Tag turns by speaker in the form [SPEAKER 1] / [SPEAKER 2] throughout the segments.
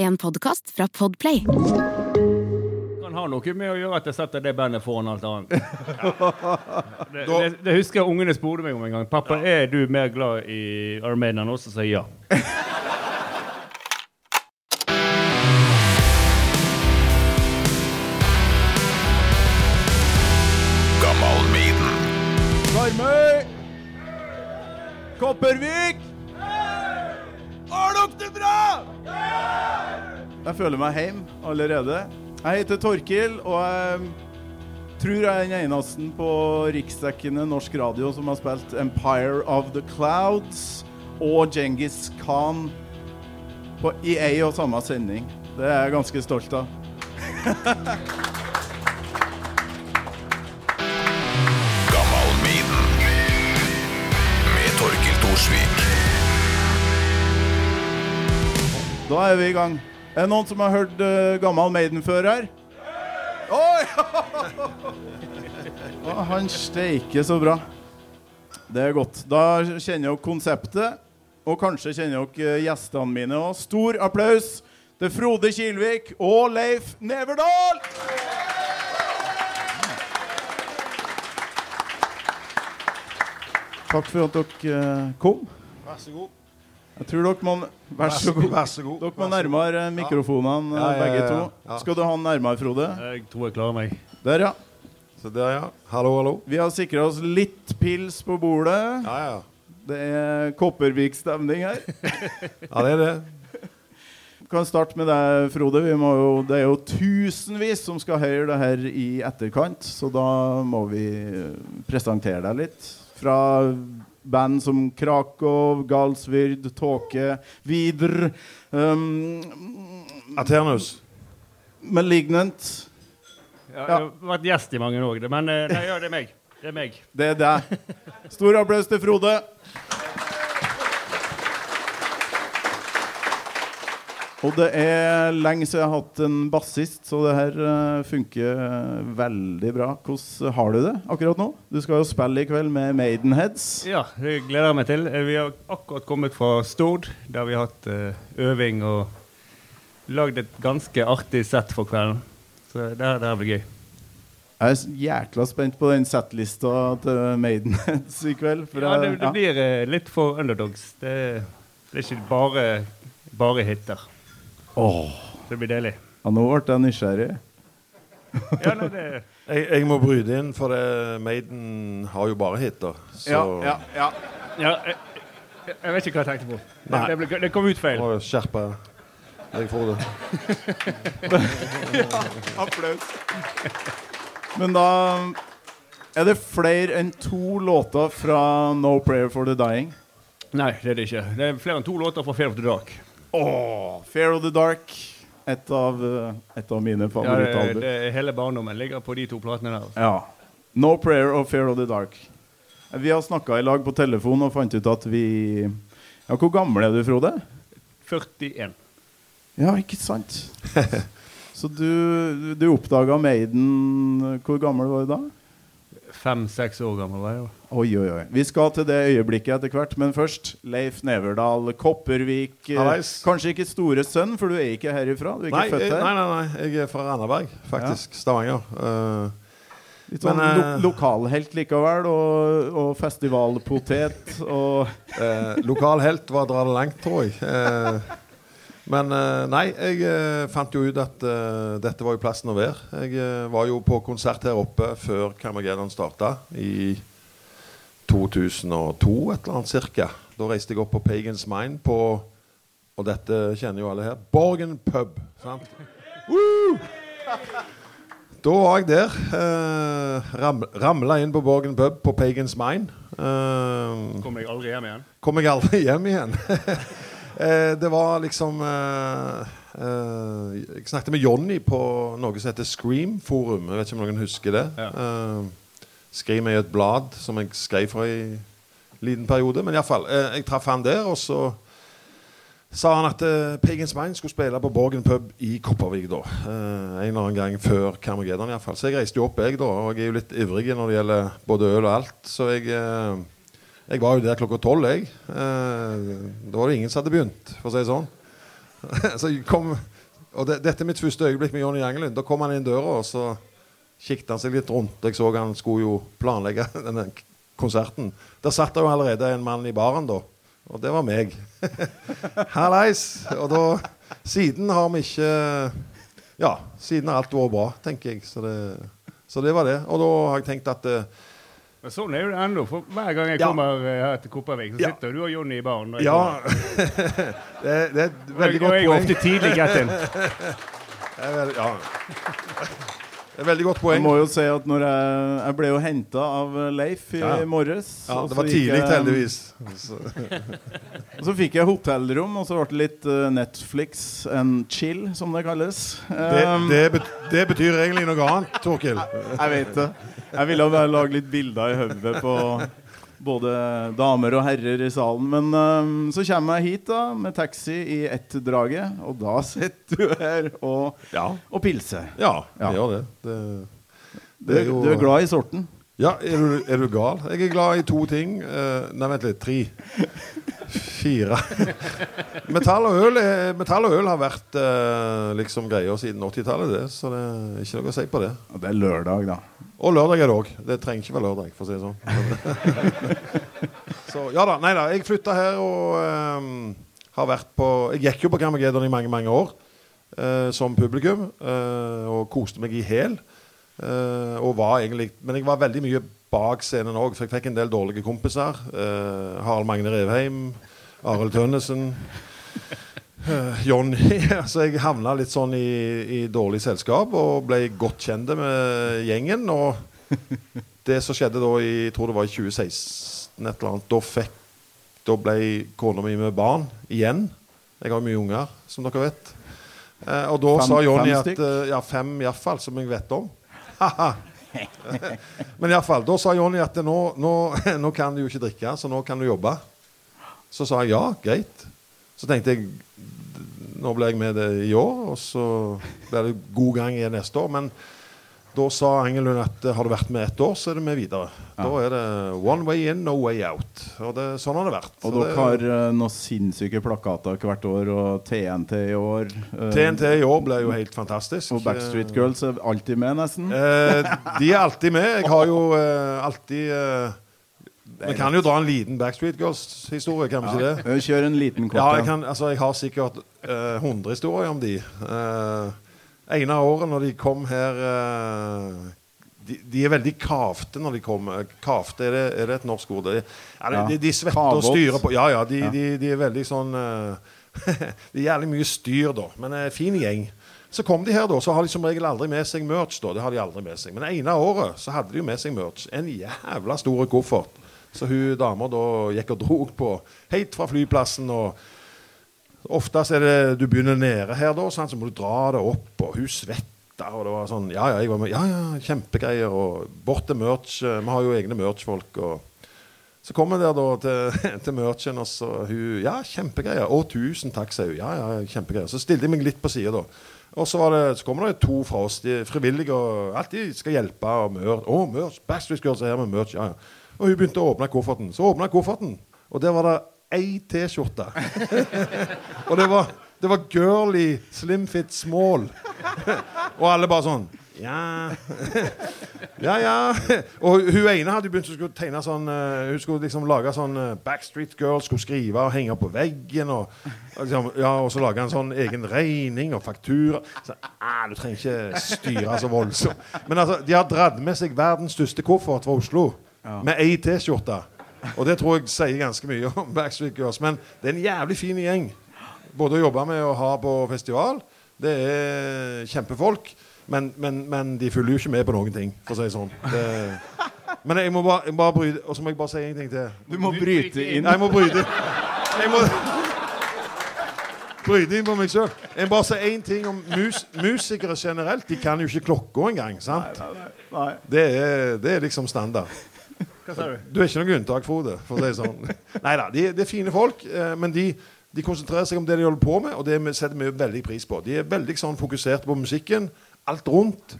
[SPEAKER 1] En podkast fra Podplay.
[SPEAKER 2] Han har noe med å gjøre at jeg setter det bandet foran alt annet. Det, det, det husker jeg ungene spurte meg om en gang. 'Pappa, er du mer glad i Armenian også?' Så ja.
[SPEAKER 3] Karmøy! Kopervik! Jeg føler meg hjemme allerede. Jeg heter Torkil, og jeg tror jeg er den eneste på riksdekkende norsk radio som har spilt Empire of the Clouds og Genghis Khan på, i ei og samme sending. Det er jeg ganske stolt av.
[SPEAKER 4] Med Torkil Thorsvik.
[SPEAKER 3] Da er vi i gang. Er det noen som har hørt uh, gammel Maiden før her? Oi! Å, han steiker så bra. Det er godt. Da kjenner dere konseptet, og kanskje kjenner dere eh, gjestene mine òg. Stor applaus til Frode Kilvik og Leif Neverdal! Takk for at dere eh, kom.
[SPEAKER 5] Vær så god.
[SPEAKER 3] Jeg tror dere må Vær så god.
[SPEAKER 5] Vær så god.
[SPEAKER 3] Dere må nærmere mikrofonene,
[SPEAKER 5] Ja, ja, ja,
[SPEAKER 3] begge
[SPEAKER 5] ja,
[SPEAKER 3] to.
[SPEAKER 5] ja.
[SPEAKER 3] Skal du ha den nærmere, Frode?
[SPEAKER 2] Jeg tror jeg klarer meg.
[SPEAKER 3] Der, ja.
[SPEAKER 5] Så der, ja. Hallo, hallo.
[SPEAKER 3] Vi har sikra oss litt pils på bordet.
[SPEAKER 5] Ja, ja.
[SPEAKER 3] Det er Kopervik-stemning her.
[SPEAKER 5] Ja, det er det.
[SPEAKER 3] Vi kan starte med deg, Frode. Vi må jo, det er jo tusenvis som skal høre det her i etterkant, så da må vi presentere deg litt. Fra band som Krakow, Galsvyrd, Tåke, Vidr um,
[SPEAKER 5] Aternus.
[SPEAKER 3] Malignant.
[SPEAKER 2] Ja, jeg har vært gjest i mange år, men eh, nei, ja, det er meg. Det er meg.
[SPEAKER 3] Det er deg. Stor applaus til Frode. Og det er lenge siden jeg har hatt en bassist, så det her eh, funker eh, veldig bra. Hvordan har du det akkurat nå? Du skal jo spille i kveld med Maidenheads.
[SPEAKER 2] Ja, det gleder jeg meg til. Eh, Vi har akkurat kommet fra Stord, der vi har hatt øving og lagd et ganske artig sett for kvelden. Så det, her- det her blir gøy.
[SPEAKER 3] Jeg er jækla spent på den settlista til Maidenheads i kveld.
[SPEAKER 2] Ja, det, det blir litt for underdogs. Det, det er ikke bare, bare hiter.
[SPEAKER 3] Åh,
[SPEAKER 2] Det blir deilig.
[SPEAKER 3] ja, nå ble jeg nysgjerrig.
[SPEAKER 2] Ja, nei, det,
[SPEAKER 5] Jeg, jeg må bryte inn, for det, Maiden har jo bare hiter. Så
[SPEAKER 3] Ja, ja, ja.
[SPEAKER 2] ja, jeg, jeg vet ikke hva jeg tenkte på. Det,
[SPEAKER 5] Nei.
[SPEAKER 2] det, ble, det kom ut feil.
[SPEAKER 5] må skjerpe deg for det.
[SPEAKER 3] Applaus. Men da er det flere enn to låter fra No Prayer for the Dying.
[SPEAKER 2] Nei, det er det ikke. Det er flere enn to låter fra Fair of the Dark.
[SPEAKER 3] Åh, Fear of the Dark. Et av, eh, et av mine favorittalbum.
[SPEAKER 2] Ja, hele barndommen ligger på de to platene der. altså.
[SPEAKER 3] Ja. No Prayer og Fear of the Dark. Vi har snakka i lag på telefon og fant ut at vi Ja, Hvor gammel er du, Frode?
[SPEAKER 2] 41.
[SPEAKER 3] Ja, ikke sant? Så du, du oppdaga Maiden Hvor gammel var du da?
[SPEAKER 2] Fem-seks år gammel var jeg.
[SPEAKER 3] Oi, oi, oi. Vi skal til det øyeblikket etter hvert, men først Leif Neverdal, Kopervik.
[SPEAKER 5] Halleis.
[SPEAKER 3] Kanskje ikke store sønn, for du er ikke herifra? Du er ikke
[SPEAKER 5] Nei,
[SPEAKER 3] født her?
[SPEAKER 5] nei, nei, nei, jeg er fra Randaberg, faktisk. Stavanger. Uh,
[SPEAKER 3] Litt sånn
[SPEAKER 5] Men,
[SPEAKER 3] lo
[SPEAKER 5] eh,
[SPEAKER 3] lokalhelt likevel, og, og festivalpotet og
[SPEAKER 5] eh, Lokalhelt var å dra det langt, tror jeg. Eh, men eh, nei, jeg eh, fant jo ut at uh, dette var jo plassen å være. Jeg uh, var jo på konsert her oppe før Carmageddon starta, i 2002, et eller annet cirka. Da reiste jeg opp på Pagans Mine på Og dette kjenner jo alle her. Borgen pub. Sant? Woo! Da var jeg der. Eh, ram, Ramla inn på Borgen pub på Pagans Mine. Eh,
[SPEAKER 2] Kommer jeg aldri hjem igjen?
[SPEAKER 5] kom jeg aldri hjem igjen. eh, det var liksom eh, eh, Jeg snakket med Jonny på noe som heter Scream Forum. Jeg vet ikke om noen husker det.
[SPEAKER 2] Ja.
[SPEAKER 5] Eh, Scream er jo et blad som jeg skrev for i liten periode. Men iallfall. Eh, jeg traff han der, og så sa han at eh, Pagans Mind skulle spille på Borgen pub i Kopervik da. Eh, en eller annen gang før Carmageddon iallfall. Så jeg reiste jo opp, jeg, da. Og jeg er jo litt ivrig når det gjelder både øl og alt. Så jeg eh, jeg var jo der klokka tolv, jeg. Eh, da var det ingen som hadde begynt, for å si det sånn. så kom, og det, dette er mitt første øyeblikk med Johnny Jangelund. Da kom han inn døra, og så kikket han seg litt rundt. Jeg så han skulle jo planlegge denne konserten. Der satt det jo allerede en mann i baren, da. Og det var meg. Hallais! Og da Siden har vi ikke Ja, siden har alt vært bra, tenker jeg. Så det, så det var det. Og da har jeg tenkt at eh,
[SPEAKER 2] Men sånn er jo det ennå. For hver gang jeg
[SPEAKER 5] Ja.
[SPEAKER 2] kommer eh, her til Kopervik, så
[SPEAKER 5] Ja.
[SPEAKER 2] sitter du og Jonny i baren.
[SPEAKER 5] Ja. det, det er et veldig godt
[SPEAKER 2] og jeg er
[SPEAKER 5] poeng.
[SPEAKER 2] ofte tidlig get in.
[SPEAKER 5] Er ja. Det er veldig godt poeng.
[SPEAKER 3] Jeg må jo si at når jeg, jeg ble jo henta av Leif i
[SPEAKER 5] Ja.
[SPEAKER 3] morges.
[SPEAKER 5] Ja, det var tidlig,
[SPEAKER 3] jeg-
[SPEAKER 5] heldigvis. Så,
[SPEAKER 3] Og så fikk jeg hotellrom, og så ble det litt eh, Netflix and chill, som det kalles.
[SPEAKER 5] det,
[SPEAKER 3] Um,
[SPEAKER 5] det, betyr, det betyr egentlig noe annet, Torkil.
[SPEAKER 3] Jeg vet det. Jeg ville bare lage litt bilder i hodet på både damer og herrer i salen. Men um, så kommer jeg hit da med taxi i ett-draget, og da sitter du her og,
[SPEAKER 5] Ja,
[SPEAKER 3] og pilser.
[SPEAKER 5] ja,
[SPEAKER 3] Ja.
[SPEAKER 5] gjør det. det,
[SPEAKER 3] Du, er- du er glad i sorten?
[SPEAKER 5] Ja, er du, er du gal? Jeg er glad i to ting. Uh, nei, vent litt. Tre. Fire. metall, og øl metall og øl har vært eh, liksom greia siden 80-tallet. Så det er ikke noe å si på det.
[SPEAKER 3] Og Det er lørdag, da.
[SPEAKER 5] Og lørdag er det òg. Det trenger ikke være lørdag, for å si det sånn. så ja da. Nei da. Jeg flytta her og eh, har vært på Jeg gikk jo på Grammageddon i mange, mange år eh, som publikum eh, og koste meg i hæl. Eh, og var egentlig Men jeg var veldig mye bak scenen òg, for jeg fikk en del dårlige kompiser. Uh, Harald Magne Revheim, Arild Tønnesen. uh, Jonny Så jeg havna litt sånn i, i dårlig selskap og ble godt kjent med gjengen. Og det som skjedde da i jeg tror det var i 2016, et eller annet, da, fikk, da ble kona mi med barn igjen. Jeg har mye unger, som dere vet. Uh, og da
[SPEAKER 3] Fem-
[SPEAKER 5] sa
[SPEAKER 3] Jonny
[SPEAKER 5] at
[SPEAKER 3] uh,
[SPEAKER 5] eh, Ja, fem iallfall, som jeg vet om. Men iallfall, da sa Jonny at nå, nå, nå kan du jo ikke drikke, så nå kan du jobbe. Så sa jeg ja, greit. Så tenkte jeg nå blir jeg med det i år, og så blir det god gang igjen neste år. Men da sa Engelund at eh, har du vært med ett år, så er du med videre. Da er det one way in, no way out. Og det, sånn har det vært.
[SPEAKER 3] Og dere har uh, noen sinnssyke plakater hvert år, og TNT i år. eh,
[SPEAKER 5] TNT i år ble jo helt fantastisk.
[SPEAKER 3] Og Backstreet Girls er alltid med, nesten.
[SPEAKER 5] Eh, de er alltid med. Jeg har jo eh, alltid eh, Vi kan jo dra en liten Backstreet Girls-historie, kan vi ikke det?
[SPEAKER 3] Eh, Kjør en liten kort
[SPEAKER 5] Ja, jeg, kan, altså, jeg har sikkert eh, 100 historier om de. Uh, ene året når de kom her eh, de, de er veldig kavte når de kommer. Kavte, er det, er det et norsk ord? De,
[SPEAKER 3] Ja.
[SPEAKER 5] de, de svetter og styrer på Ja, ja, de,
[SPEAKER 3] Ja.
[SPEAKER 5] De, de er veldig sånn eh, Det er jævlig mye styr, da. Men uh, fin gjeng. Så kom de her, da, så har de som regel aldri med seg merch. da, Det har de aldri med seg. Men det ene året så hadde de jo med seg merch. En jævla stor koffert. Så hun dama da gikk og drog på helt fra flyplassen. og Oftest er det du begynner nede her, da, så må du dra det opp, og hun svetta. Og det var sånn Ja, ja, jeg var med. Ja, ja, kjempegreier. Og bort til merch. eh, Vi har jo egne merch-folk. og så kommer jeg der da til, til merchen, og så hun Ja, kjempegreier. Å, tusen takk, sier hun. Ja, ja, kjempegreier. Så stilte jeg meg litt på sida, da. Og så, var det, så kommer det to fra oss. De frivillige og alltid skal hjelpe. Og merch. Å, merch. Backstreet Girls er her med merch. Ja, ja. Og hun begynte å åpne kofferten. Så åpna kofferten, og der var det ei T-skjorte. og det var, det var girly slim fit small. og alle bare sånn Ja. ja, ja. Og hun ene hadde begynt å tegne sånn eh, Hun skulle liksom lage sånn eh, Backstreet Girls, skulle skrive og henge på veggen. Og, liksom, ja, og så lage en sånn egen regning og faktura. Så, ah, du trenger ikke styre så voldsomt. Men altså, de har dratt med seg verdens største koffert fra Oslo med ei T-skjorte. Og det tror jeg sier ganske mye om Backstreet Girls. Men det er en jævlig fin gjeng. Både å jobbe med og ha på festival. Det er kjempefolk. Men, men, men de følger jo ikke med på noen ting, for å si det sånn. Men jeg må bare, bare bryte Og så må jeg bare si en ting til.
[SPEAKER 3] Du må bryte inn.
[SPEAKER 5] Nei, jeg må bryte Jeg må bryte inn på meg sjøl. Jeg må bare si én ting om mus, musikere generelt. De kan jo ikke klokka engang. sant?
[SPEAKER 3] Nei.
[SPEAKER 5] Det er, det er liksom standard.
[SPEAKER 2] Hva sa du?
[SPEAKER 5] Du er ikke noe unntak, Frode. For det er sånn. Nei Neida, de, det er fine folk, eh, men de, de konsentrerer seg om det de holder på med, og det setter vi veldig pris på. De er veldig sånn fokusert på musikken. Alt rundt.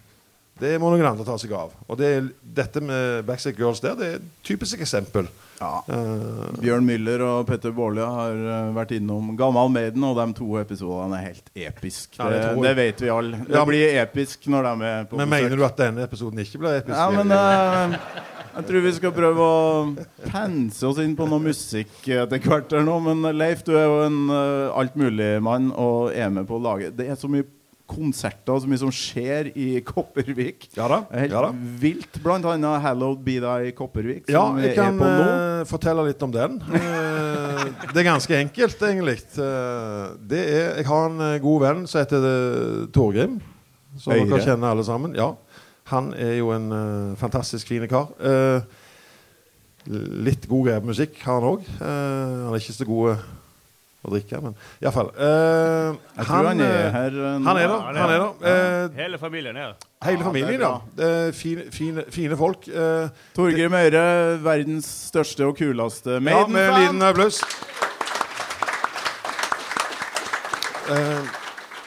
[SPEAKER 5] Det må noen andre ta seg av. Og det dette med Backstreet Girls der, det er et typisk eksempel
[SPEAKER 3] Ja.
[SPEAKER 5] Uh,
[SPEAKER 3] Bjørn Müller og Petter Baarli har eh, vært innom Gammal Maiden, og de to episodene er helt episk.
[SPEAKER 5] Ja, det
[SPEAKER 3] det, vet vi alle. Det
[SPEAKER 5] Ja,
[SPEAKER 3] blir episk når de er på
[SPEAKER 5] men mener du at denne episoden ikke ble episk?
[SPEAKER 3] Ja, men eh, jeg tror vi skal prøve å pense oss inn på noe musikk etter hvert her nå. Men Leif, du er jo en uh, altmuligmann og er med på å lage Det er så mye konserter og så mye som skjer i Kopervik.
[SPEAKER 5] Ja da.
[SPEAKER 3] Helt
[SPEAKER 5] Ja, da.
[SPEAKER 3] vilt. Blant annet 'Hallowed Be Thy Kopervik',
[SPEAKER 5] Ja,
[SPEAKER 3] vi
[SPEAKER 5] jeg kan eh, fortelle litt om den. Eh, det er ganske enkelt, egentlig. Eh, det er, jeg har en eh, god venn som heter eh, Torgrim. Som
[SPEAKER 3] Øyre.
[SPEAKER 5] dere kjenner alle sammen. Ja. Han er jo en uh, fantastisk fin kar. Eh, litt god greie på musikk har han òg. han er ikke så god eh, å drikke, men iallfall. Uh,
[SPEAKER 3] Jeg tror han er her. eh,
[SPEAKER 5] Han er der. Han er der. Uh,
[SPEAKER 2] Hele familien er her.
[SPEAKER 5] hele familien,
[SPEAKER 3] er
[SPEAKER 5] ja. Det er fine, fine, fine folk. Uh,
[SPEAKER 3] Torgeir Øyre, verdens største og kuleste
[SPEAKER 5] Ja, med en liten applaus. Eh,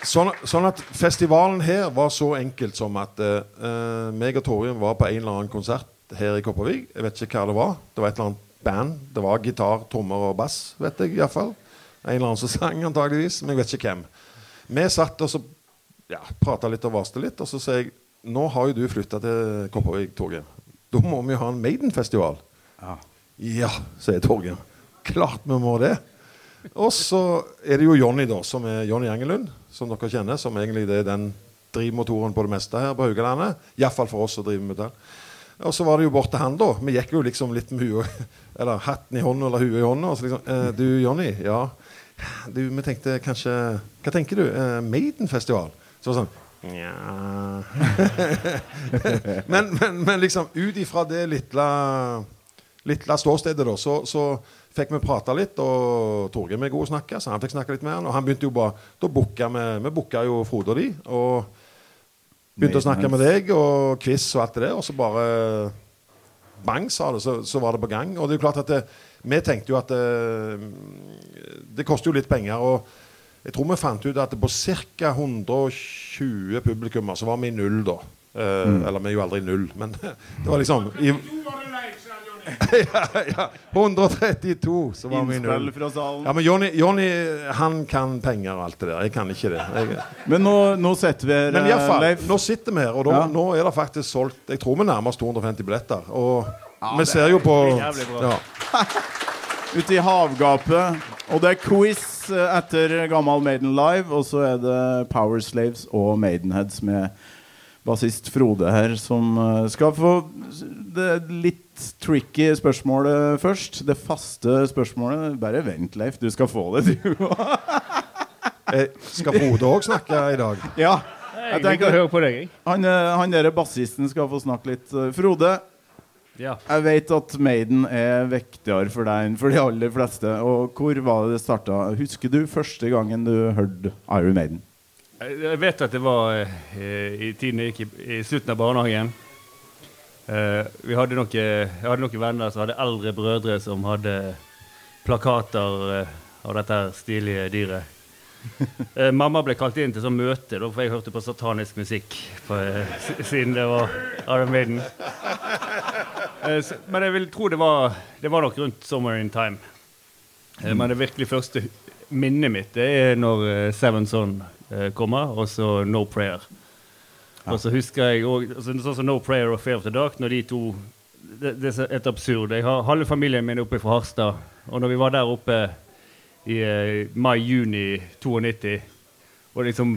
[SPEAKER 5] sånn, sånn at festivalen her var så enkelt som at uh, meg og Torjun var på en eller annen konsert her i Kopervik. Jeg vet ikke hva det var. Det var et eller annet band. Det var gitar, trommer og bass, vet jeg iallfall. En eller annen som sang, antageligvis, men jeg vet ikke hvem. Vi satt og så ja, prata litt og vaste litt, og så sier jeg Nå har jo du flytta til Kopervik, Torgeir. Da må vi jo ha en Maiden-festival.
[SPEAKER 3] Ja.
[SPEAKER 5] Ja, sier Torgeir. Klart vi må det. Og så er det jo Jonny, da, som er Jonny Engelund, som dere kjenner. Som egentlig er den drivmotoren på det meste her på Haugalandet. Iallfall for oss som driver med det. Og så var det jo bort til han, da. Vi gikk jo liksom litt med huet Eller hatten i hånda eller huet i hånda. Og så liksom eh, Du, Jonny. Ja. Du, vi tenkte kanskje Hva tenker du? Eh, Maiden-festival? Så var det sånn Nja men, men, men liksom ut ifra det lille lille ståstedet, da, så, så fikk vi prata litt, og Torgrim er god å snakke, så han fikk snakke litt med han. Og han begynte jo bare Da booka vi Vi booka jo Frode og de, og begynte å snakke med deg, og quiz og alt det der, og så bare Bang, sa det, så, så var det på gang. Og det er jo klart at det, vi tenkte jo at det, det koster jo litt penger. og jeg tror vi fant ut at på ca. 120 publikummer så var vi i null, da. Eh, Eller vi er jo aldri i null, men det var liksom i, ja, ja, 132 så var min
[SPEAKER 3] Innspill fra salen.
[SPEAKER 5] Ja, men Jonny, Jonny han kan penger og alt det der. Jeg kan ikke det. Jeg,
[SPEAKER 3] Men nå, nå sitter vi her,
[SPEAKER 5] men iallfall,
[SPEAKER 3] Leif.
[SPEAKER 5] nå sitter vi her, og da,
[SPEAKER 3] Ja.
[SPEAKER 5] nå er det faktisk solgt Jeg tror vi nærmer oss 250 billetter. Og vi ser jo på ja.
[SPEAKER 3] Ute i havgapet. Og det er quiz eh, etter gammel Maiden Live, og så er det Power Slaves og Maidenheads med bassist Frode her, som eh, skal få det litt tricky spørsmålet først. Det faste spørsmålet. Bare vent, Leif. Du skal få det, du òg.
[SPEAKER 5] Eh, Skal Frode òg snakke i dag?
[SPEAKER 3] ja.
[SPEAKER 2] Jeg
[SPEAKER 3] tenker-
[SPEAKER 2] jeg på deg, jeg.
[SPEAKER 3] Han, eh, han der bassisten skal få snakke litt. Eh, Frode,
[SPEAKER 2] Ja.
[SPEAKER 3] jeg vet at Maiden er viktigere for deg enn for de aller fleste. Og hvor var det det starta? Husker du første gangen du hørte Iron Maiden?
[SPEAKER 2] Jeg jeg vet at det var eh, i tiden jeg gikk i, i slutten av barnehagen. Eh, vi hadde noen, jeg hadde noen venner som hadde eldre brødre som hadde plakater eh, av dette stilige dyret. Eh, mamma ble kalt inn til sånn møte, da, for jeg hørte på satanisk musikk på, eh, siden det var Iron Maiden. Eh, så, men jeg vil tro det var, det var nok rundt 'Somewhere in Time'. Eh, Men det virkelig første minnet mitt det er når eh, Seven Son eh, kommer, og så No Prayer. Og så husker jeg også, altså, Sånn som No Prayer og Fair of the Dark, når de to Det, det er et absurd. Jeg har halve familien min oppe fra Harstad, og når vi var der oppe i eh, mai-juni 92, og liksom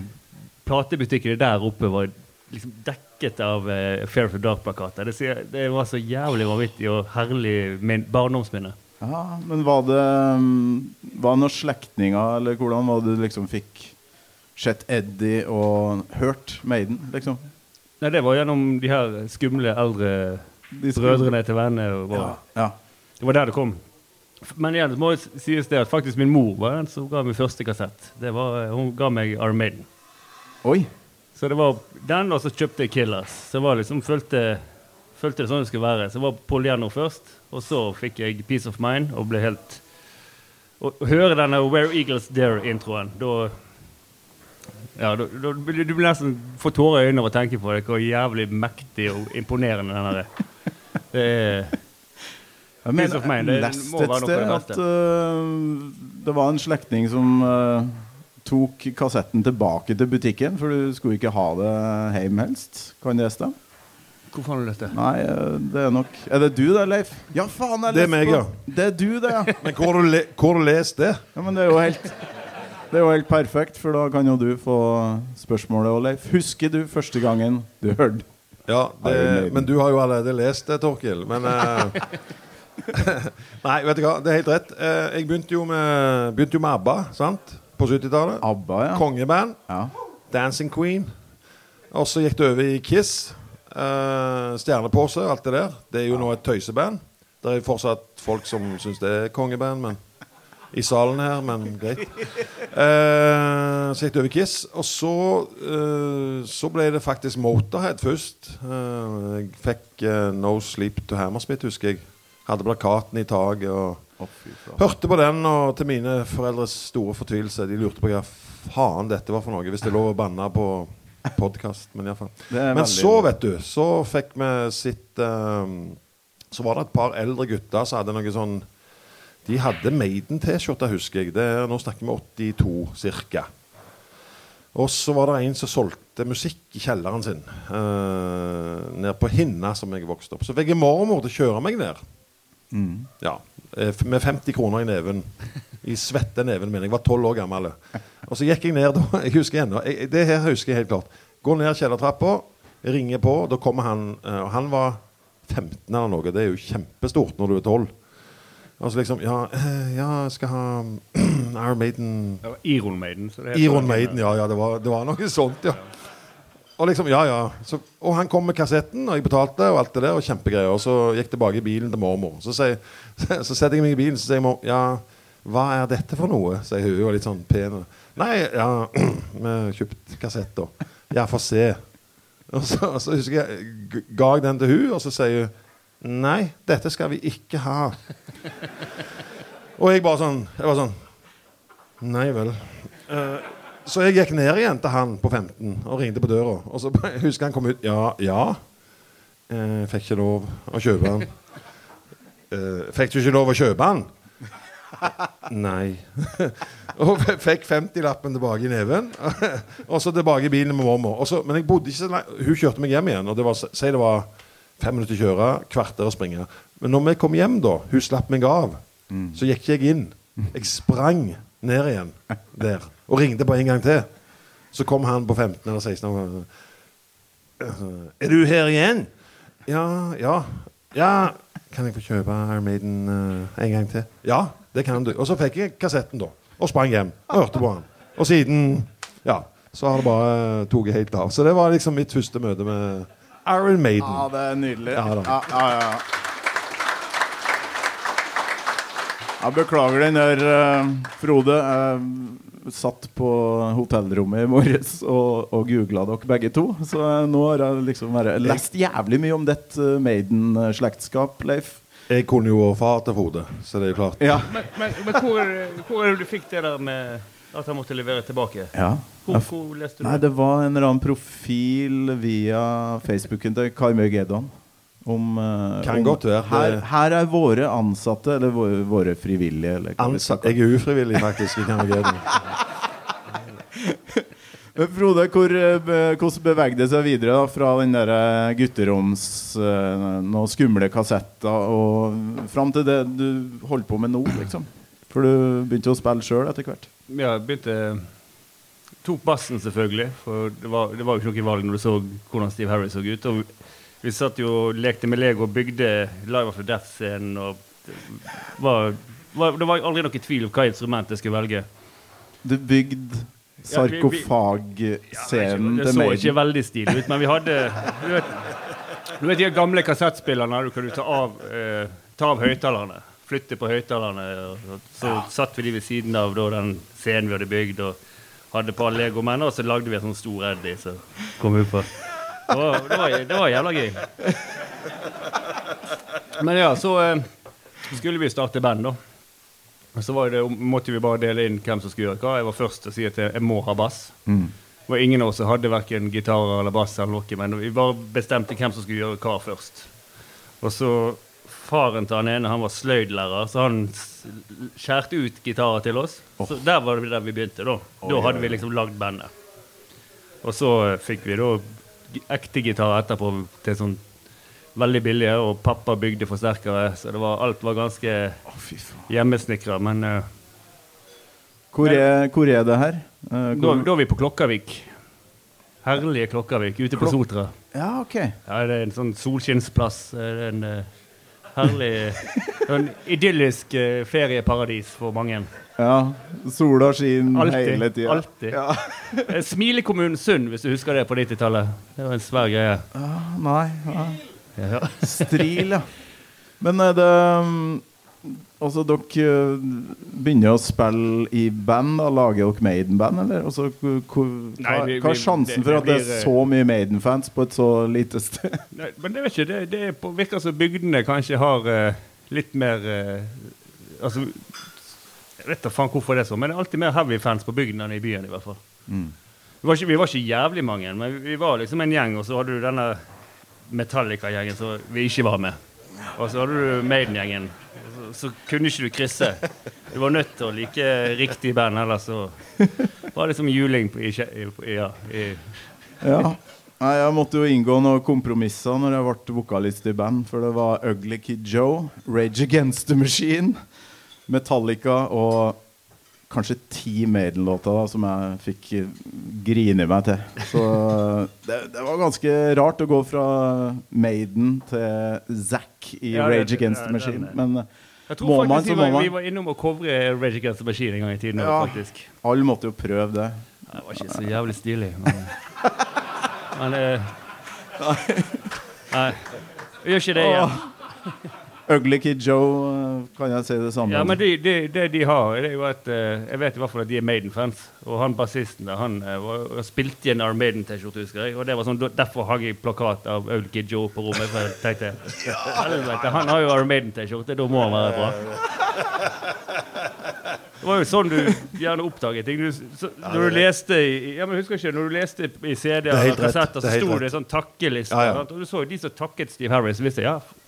[SPEAKER 2] platebutikkene der oppe var liksom dekket av uh, Fair of the Dark-plakater. Det, det var så jævlig vanvittig og herlig min barndomsminne.
[SPEAKER 3] Ja, men var det um, Var det noen slektninger, eller hvordan var det du liksom fikk sett Eddie og hørt Maiden, liksom?
[SPEAKER 2] Nei, det var gjennom de her skumle eldre brødrene til vennene. våre.
[SPEAKER 3] Ja. ja.
[SPEAKER 2] Det var der det kom. Men igjen det må det sies det at faktisk min mor var den som ga meg første kassett. Det var, hun ga meg Iron Maiden.
[SPEAKER 3] Oi.
[SPEAKER 2] Så det var den, og så kjøpte jeg Killers. Så var liksom, følte, følte det sånn det skulle være. Så det var Paul Jenner først, og så fikk jeg Peace of Mind og ble helt å høre denne Where Eagles Dare-introen, da ja, da, da, Du blir nesten får tårer i øynene av å tenke på det. Hvor jævlig mektig og imponerende den er. Det er
[SPEAKER 3] Jeg mener,
[SPEAKER 2] det være
[SPEAKER 3] et sted
[SPEAKER 2] det
[SPEAKER 3] at øh, det var en slektning som uh, tok kassetten tilbake til butikken, for du skulle ikke ha det hjemme helst. Kan det stemme?
[SPEAKER 2] Hvor faen har du lest det?
[SPEAKER 3] Nei, øh, det er nok Er det du det, Leif? Ja, faen! jeg
[SPEAKER 5] Det er meg, ja.
[SPEAKER 3] Det er du, det, ja.
[SPEAKER 5] Men hvor har du, le du lest det?
[SPEAKER 3] ja. Men det er jo helt Det er jo helt perfekt, for da kan jo du få spørsmålet òg, Leif. Husker du første gangen du hørte
[SPEAKER 5] Ja, det, men du har jo allerede lest det, Torkil. Men eh, Nei, vet du hva, det er helt rett. Eh, jeg begynte jo med, begynte jo med ABBA sant? på 70-tallet.
[SPEAKER 3] ABBA, ja?
[SPEAKER 5] Kongeband.
[SPEAKER 3] ja.
[SPEAKER 5] Dancing Queen. Og så gikk det over i Kiss. Uh, Stjernepose, alt det der. Det er jo nå et tøyseband. Det er fortsatt folk som syns det er kongeband, men i salen her, men greit. Uh, så gikk det over Kiss. Og så, uh, så ble det faktisk Motorhead først. Uh, jeg fikk No Sleep to Hammersmith, husker jeg. Hadde plakaten i taket og
[SPEAKER 3] oh,
[SPEAKER 5] hørte på den. Og til mine foreldres store fortvilelse. De lurte på hva faen dette var for noe. Hvis det er lov å banne på podkast. Men iallfall. Men så, vet du, så fikk vi sitt Så var det et par eldre gutter som hadde noe sånn De hadde Maiden-T-skjorte, husker jeg. Det er, nå snakker vi 82 ca. Og så var det en som solgte musikk i kjelleren sin. Uh, nede på Hinna, som jeg vokste opp. Så fikk jeg mormor til å kjøre meg ned.
[SPEAKER 3] Mm.
[SPEAKER 5] Ja, eh, Med 50 kroner i neven. I svette neven min. Jeg var 12 år gammel. Og så gikk jeg ned da. Jeg husker ennå. Det her husker jeg helt klart. Går ned kjellertrappa, ringer på. Da kommer han eh, Og han var 15 eller noe. Det er jo kjempestort når du er 12. Og så liksom Ja, eh, ja jeg skal ha Iron Maiden
[SPEAKER 2] Det var Iron Maiden.
[SPEAKER 5] Iron. Maiden, ja. ja det, var, det var noe sånt, ja. Og liksom, ja, ja. Så, og han kom med kassetten, og jeg betalte, og alt det der, og kjempegreier. Og så gikk jeg tilbake i bilen til mormor. Så, så, så setter jeg meg i bilen, så sier mor ja, hva er dette for noe? sier hun, og litt sånn pen. Nei, ja, vi har kjøpt kassetter. Ja, få se. Og så, og så husker jeg, ga jeg den til hun, og så sier hun Nei, dette skal vi ikke ha. Og jeg bare sånn Jeg var sånn Nei vel. Uh, så jeg gikk ned igjen til han på 15 og ringte på døra. Og så jeg husker han kom ut. Ja, ja. Uh, fikk ikke lov å kjøpe den. Uh, fikk du ikke lov å kjøpe den? Nei. og fikk 50-lappen tilbake i neven. og så tilbake i bilen med mormor. Men jeg bodde ikke så langt. Hun kjørte meg hjem igjen. Og det var, si det var fem minutter kjøre, kvarter å springe. Men når vi kom hjem, da, hun slapp meg av, så gikk jeg inn. Jeg sprang ned igjen der og ringte på en gang til. Så kom han på 15 eller 16 år. Er du her igjen? Ja, ja. Ja, kan jeg få kjøpe Iron Maiden uh, en gang til? Ja, det kan du. Og så fikk jeg kassetten, da. Og sprang hjem og hørte på han. Og siden Ja, så har det bare uh, tatt helt av. Så det var liksom mitt første møte med Iron Maiden.
[SPEAKER 3] Ja, det er nydelig.
[SPEAKER 5] Ja, da.
[SPEAKER 3] ja, ja, ja. Jeg beklager den der, uh, Frode. Jeg satt på hotellrommet i morges og, og googla dere begge to. Så eh, nå har jeg liksom bare lest jævlig mye om ditt uh, Maiden-slektskap, Leif.
[SPEAKER 5] Jeg kunne jo far til Frode, så det er jo klart.
[SPEAKER 3] Ja.
[SPEAKER 2] Men, men, men hvor, hvor er det du fikk det der med at han måtte levere tilbake?
[SPEAKER 3] ja.
[SPEAKER 2] Hvor, hvor leste du
[SPEAKER 3] Nei,
[SPEAKER 2] det?
[SPEAKER 3] det var en eller annen profil via Facebooken til Karmøy Gedon. Om, uh,
[SPEAKER 5] Kan
[SPEAKER 3] om
[SPEAKER 5] godt være.
[SPEAKER 3] Her, her er våre ansatte, eller våre, våre frivillige. Eller hva vi skal
[SPEAKER 5] Ansa
[SPEAKER 3] kalle
[SPEAKER 5] jeg er ufrivillig, faktisk. i Carnegie.
[SPEAKER 3] Men Frode, hvor, eh, hvordan bevegde det seg videre da, fra den der eh, gutteroms noen skumle kassetter og fram til det du holder på med nå, liksom? For du begynte å spille sjøl etter hvert.
[SPEAKER 2] Ja, begynte Tok bassen, selvfølgelig. For det var, det var jo ikke noe valg når du så hvordan Steve Harris så ut. Og vi satt jo og lekte med Lego og bygde Live After Death-scenen. Og det var, var, det var aldri noe tvil om hva instrument jeg skulle velge.
[SPEAKER 3] Du bygde
[SPEAKER 2] Ja,
[SPEAKER 3] sarkofagscenen
[SPEAKER 2] det så ikke veldig stilig ut, men vi hadde Du vet, du vet de gamle kassettspillerne, du kan du ta av, eh, ta av høyttalerne. Flytte på høyttalerne. og- ja. Så satt vi de ved siden av da, den scenen vi hadde bygd, og hadde et par legomenn, og så lagde vi en sånn stor Eddie som kom ut på. Det var, det var, det var jævla gøy. Men ja, så eh, skulle vi starte band, da. Så var det, måtte vi bare dele inn hvem som skulle gjøre hva. Jeg var først til å si at jeg, jeg må ha bass.
[SPEAKER 3] Mm.
[SPEAKER 2] Det var ingen av oss som hadde verken gitarer eller bass, eller noe, men vi bare bestemte hvem som skulle gjøre hva først. Og så faren til han ene han var sløydlærer, så han skjærte ut gitarer til oss. Så Der var det der vi begynte. Da Da hadde vi liksom lagd bandet. Og så eh, fikk vi da ekte gitarer etterpå til sånn veldig billige, og pappa bygde forsterkere, så det var, alt var ganske
[SPEAKER 3] oh,
[SPEAKER 2] hjemmesnekra. Men uh,
[SPEAKER 3] Hvor er, hvor er det her? Uh,
[SPEAKER 2] da, da er vi på Klokkavik. Herlige Klokkavik ute på
[SPEAKER 3] Klok-
[SPEAKER 2] Sotra.
[SPEAKER 3] ja, OK.
[SPEAKER 2] Ja, det er en sånn solskinnsplass. Det En eh, herlig En idyllisk eh, ferieparadis for mange.
[SPEAKER 3] Ja, sola skinner
[SPEAKER 2] Alltid.
[SPEAKER 3] hele tida.
[SPEAKER 2] alltid.
[SPEAKER 3] Ja.
[SPEAKER 2] Eh, Smilekommunen Sund, hvis du husker det på 90-tallet. Det var en svær greie.
[SPEAKER 3] Ah, nei, nei.
[SPEAKER 2] Ja.
[SPEAKER 3] Stril, ja. Men er det mm, Altså, dere uh, begynner å spille i band? da Lager dere Maiden-band, eller? Altså, hvor- hva,
[SPEAKER 2] Nei, vi-
[SPEAKER 3] hva er sjansen
[SPEAKER 2] det-
[SPEAKER 3] for at det er
[SPEAKER 2] eh,
[SPEAKER 3] så mye Maiden-fans på et så lite sted?
[SPEAKER 2] Nei, men det vet ikke, det, det er på, virker som bygdene kanskje har uh, litt mer uh, Altså Jeg vet da faen hvorfor det er sånn, men det er alltid mer heavy-fans på bygdene enn i byen. i hvert fall.
[SPEAKER 3] Mm.
[SPEAKER 2] Vi, var ikke, vi var ikke jævlig mange, men vi, vi var liksom en gjeng, og så hadde du denne Metallica-gjengen som vi ikke var med. Og så hadde du Maiden-gjengen. Så, kunne ikke du krysse. Du var nødt til å like riktig band, ellers så var det som juling på, i, i, i, ja.
[SPEAKER 3] Nei, jeg måtte jo inngå noen kompromisser når jeg ble vokalist i band, for det var Ugly Kid Joe, Rage Against the Machine, Metallica og kanskje ti Maiden-låter som jeg fikk eh, grine meg til. Så det, det var ganske rart å gå fra Maiden til Zack i
[SPEAKER 2] Ja,
[SPEAKER 3] Rage Against the Machine. Men eh,
[SPEAKER 2] Jeg tror
[SPEAKER 3] Må man,
[SPEAKER 2] faktisk
[SPEAKER 3] så
[SPEAKER 2] vi, var,
[SPEAKER 3] må man.
[SPEAKER 2] vi var innom å covre Rage Against the Machine en gang i tiden.
[SPEAKER 3] Ja.
[SPEAKER 2] faktisk.
[SPEAKER 3] alle måtte jo prøve det.
[SPEAKER 2] Det var ikke så jævlig stilig. Men, men eh, Nei. Vi gjør ikke det igjen.
[SPEAKER 3] Ugly Kid Joe, eh, kan jeg si det samme
[SPEAKER 2] Ja, men det de, det de har, det er jo at eh, Jeg vet i hvert fall at de er Maiden-fans. Og han bassisten der, han eh, var, spilte i en Iron Maiden-T-skjorte, husker jeg. Og det var sånn, derfor har jeg plakat av Ugly Kid Joe på rommet. For jeg tenkte helvete, Han har jo Iron Maiden-T-skjorte, da må han være bra. Det var jo sånn du gjerne oppdaget ting. Du, så, når du leste i, ja, men husker ikke, når du leste i CD-er
[SPEAKER 5] er
[SPEAKER 2] kassetter, så sto det sånn takkeliste.
[SPEAKER 5] Ja, ja.
[SPEAKER 2] Og du så jo de som takket Steve Harris, visste ja, eh,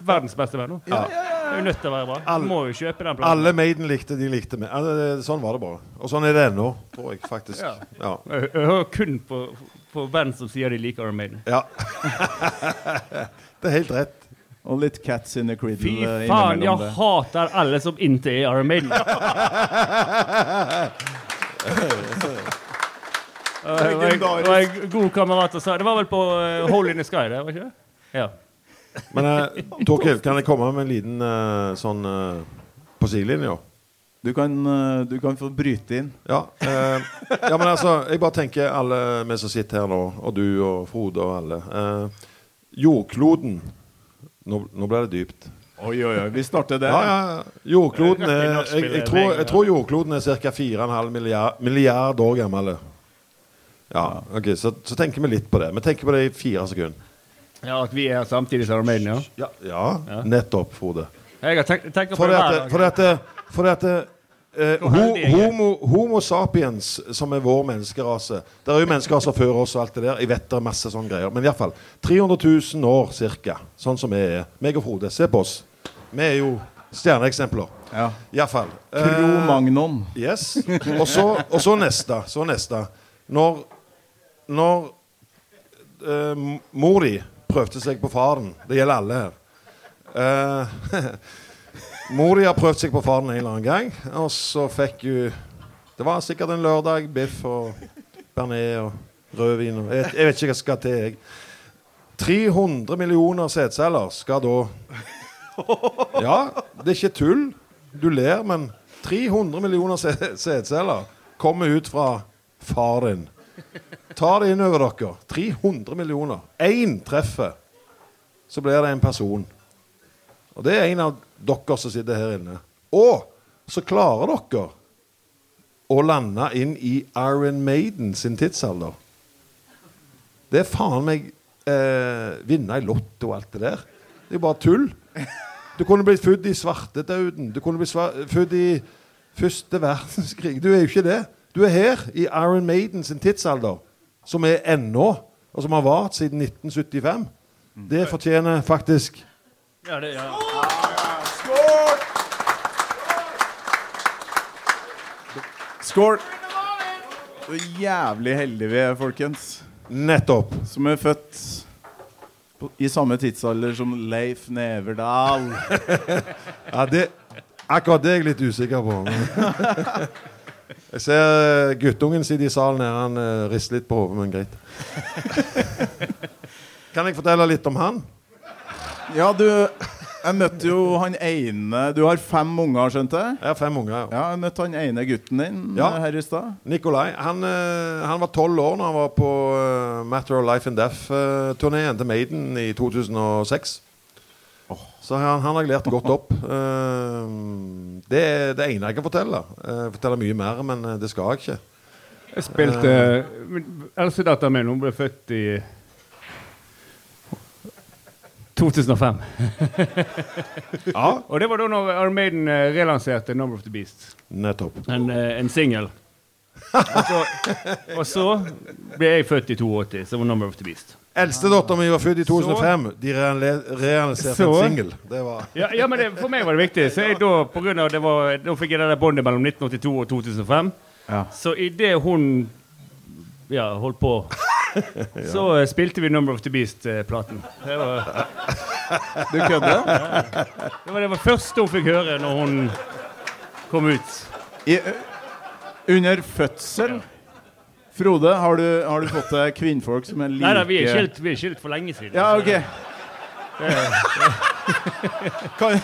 [SPEAKER 2] verdens beste venn. nå. Det er jo nødt til å være bra.
[SPEAKER 5] Alle-
[SPEAKER 2] må jo kjøpe den planen.
[SPEAKER 5] Alle Maiden likte, de likte meg. Ja, det, det, sånn var det bare. Og sånn er det ennå, tror jeg faktisk.
[SPEAKER 2] Ja.
[SPEAKER 5] Ja.
[SPEAKER 2] Jeg jeg hører kun på, på band som sier de liker Iron Maiden.
[SPEAKER 5] ja. det er helt rett.
[SPEAKER 3] Og litt Cats in the Criddle
[SPEAKER 2] Fy
[SPEAKER 3] eh,
[SPEAKER 2] faen, jeg
[SPEAKER 3] det.
[SPEAKER 2] hater alle som ikke er Iron Maiden. Det var en- en god kamerat som sa Det var vel på uh, Hole in the Sky, det? var ikke det? Ja.
[SPEAKER 5] Men eh, Torkil, kan jeg komme med en liten eh, sånn eh, på sidelinja?
[SPEAKER 3] Du kan, eh, du kan få bryte inn.
[SPEAKER 5] Ja, eh, ja, men altså Jeg bare tenker alle vi som sitter her nå, og du og Frode og alle. Eh, jordkloden nå, nå ble det dypt.
[SPEAKER 3] Oi, oi, oi. Vi starter der.
[SPEAKER 5] Ja, ja. Jordkloden er jeg, jeg, tror, jeg tror jordkloden er ca. 4,5 milliard, milliard år gammel. Ja, ok, så, så tenker vi litt på det. Vi tenker på det i fire sekunder.
[SPEAKER 2] Ja, At vi er her samtidig som Iron ja.
[SPEAKER 5] Ja, ja, nettopp, Frode.
[SPEAKER 2] Jeg har tenkt, tenkt på
[SPEAKER 5] For
[SPEAKER 2] det hver
[SPEAKER 5] for det at, for det at eh, ho, homo, homo sapiens, som er vår menneskerase Det er jo menneskeraser før oss og alt det der. Jeg vet det er masse sånne greier. Men iallfall 300 000 år cirka, sånn som vi er. Meg og Frode, se på oss. Vi er jo stjerneeksempler.
[SPEAKER 3] Ja.
[SPEAKER 5] Iallfall.
[SPEAKER 3] Cro-Magnon.
[SPEAKER 5] Yes. Og så, og så neste. Så neste. Når Når eh, mor di prøvde seg på faren Det gjelder alle her. Eh, mor di har prøvd seg på faren en eller annen gang, og så fikk hun Det var sikkert en lørdag. Biff og bearnés og rødvin og jeg, jeg vet ikke hva som skal til, jeg. 300 millioner sædceller skal da Ja, det er ikke tull. Du ler, men 300 millioner sæ- sædceller kommer ut fra far din. Ta det inn over dere. 300 millioner. Én treffer, så blir det en person. Og det er en av dere som sitter her inne. Og så klarer dere å lande inn i Iron Maiden sin tidsalder. Det er faen meg eh, vinne i Lotto og alt det der. Det er jo bare tull. Du kunne blitt født i svartedauden. Du kunne blitt født i første verdenskrig. Du er jo ikke det. Du er her i Iron Maiden sin tidsalder, som er ennå, og som har vart siden 1975. Det fortjener faktisk
[SPEAKER 2] Ja, det, ja.
[SPEAKER 3] Skål! Så jævlig heldige vi er, folkens.
[SPEAKER 5] Nettopp.
[SPEAKER 3] Som er født på, i samme tidsalder som Leif Neverdal.
[SPEAKER 5] Ja, det, akkurat det er jeg litt usikker på. Jeg ser eh, guttungen sitter i salen her. Han eh, rister litt på hodet, men greit. Kan jeg fortelle litt om han?
[SPEAKER 3] Ja, du Jeg møtte jo han ene Du har fem unger, skjønte jeg?
[SPEAKER 5] Jeg har fem unger. ja.
[SPEAKER 3] Ja, jeg møtte han ene gutten din
[SPEAKER 5] Ja.
[SPEAKER 3] eh, her i stad.
[SPEAKER 5] Nikolai han, han var tolv år da han var på Matter of Life and Death-turneen til Maiden i 2006. Så han, han har lært godt opp. Uh, det er det ene jeg kan fortelle. Uh, fortelle mye mer, men eh, det skal jeg ikke.
[SPEAKER 2] Jeg spilte uh, Eldstedatteren min hun ble født i 2005.
[SPEAKER 5] Ja,
[SPEAKER 2] Og det var da når Armaden relanserte Number of the Beast.
[SPEAKER 5] nettopp.
[SPEAKER 2] En, en singel. Og, så- og så ble jeg født i 82, som var Number of the Beast.
[SPEAKER 5] Eldstedattera mi var født i 2005. De reale- realiserte en singel.
[SPEAKER 2] Ja, ja men det, For meg var det viktig. Så jeg da, på grunn av det var, da fikk jeg det der båndet mellom 1982 og 2005.
[SPEAKER 3] Ja.
[SPEAKER 2] Så idet hun ja, holdt på, så eh, spilte vi Number of the Beast-platen. Det, var-
[SPEAKER 3] Du kødder?
[SPEAKER 2] det var det var første hun fikk høre når hun kom ut.
[SPEAKER 3] I, under fødsel Frode, har du, har du fått deg kvinnfolk som er like
[SPEAKER 2] Nei da, vi er skilt, vi er skilt for lenge siden.
[SPEAKER 3] Ja, OK. Kan,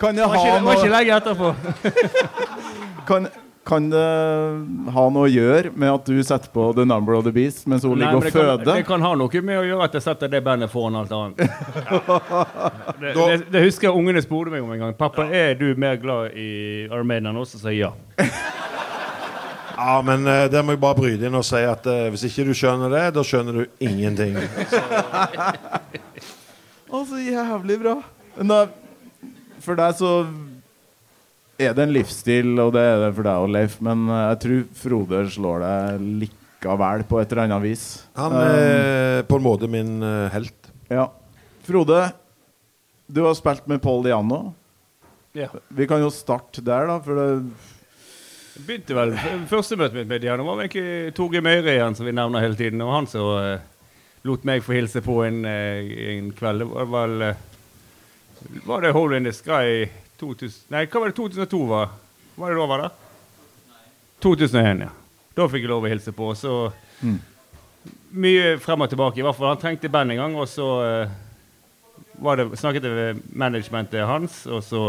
[SPEAKER 3] kan det
[SPEAKER 2] Det kan ikke,
[SPEAKER 3] ha
[SPEAKER 2] det var ikke
[SPEAKER 3] noe
[SPEAKER 2] lenge etterpå.
[SPEAKER 3] kan, kan det ha noe å gjøre med at du setter på The Number of the Beast mens hun
[SPEAKER 2] Nei,
[SPEAKER 3] ligger og
[SPEAKER 2] det, kan,
[SPEAKER 3] føder?
[SPEAKER 2] det kan ha noe med å gjøre at jeg setter det bandet foran alt annet. Det, det, det husker jeg ungene spurte meg om en gang. 'Pappa, er du mer glad i Armenia enn oss?' Og sa jeg ja.
[SPEAKER 5] Ja, men uh, der må jeg bare bryte inn og si at uh, hvis ikke du skjønner det, da skjønner du ingenting.
[SPEAKER 3] Altså, så jævlig bra. Men da, for deg så er det en livsstil, og det er det for deg og Leif, men eh, jeg tror Frode slår deg likevel på et eller annet vis.
[SPEAKER 5] Han
[SPEAKER 3] Um,
[SPEAKER 5] er på en måte min eh, helt.
[SPEAKER 3] Ja. Frode, du har spilt med Paul Diano.
[SPEAKER 2] ja.
[SPEAKER 3] Vi kan jo starte der, da. For det,
[SPEAKER 2] Begynte vel Første møtet mitt med Diana var egentlig Torgeir Møyre igjen, som vi nevner hele tiden. Og han som uh, lot meg få hilse på en, uh, en kveld. Det var vel uh, Var det Hole in the Sky 2000 Nei, hva var det 2002 var? Var det da var det? 2001, ja. Da fikk jeg lov å hilse på. Så
[SPEAKER 3] Mm.
[SPEAKER 2] mye frem og tilbake. I hvert fall Han trengte band en gang, og så var det, snakket jeg med managementet hans, og så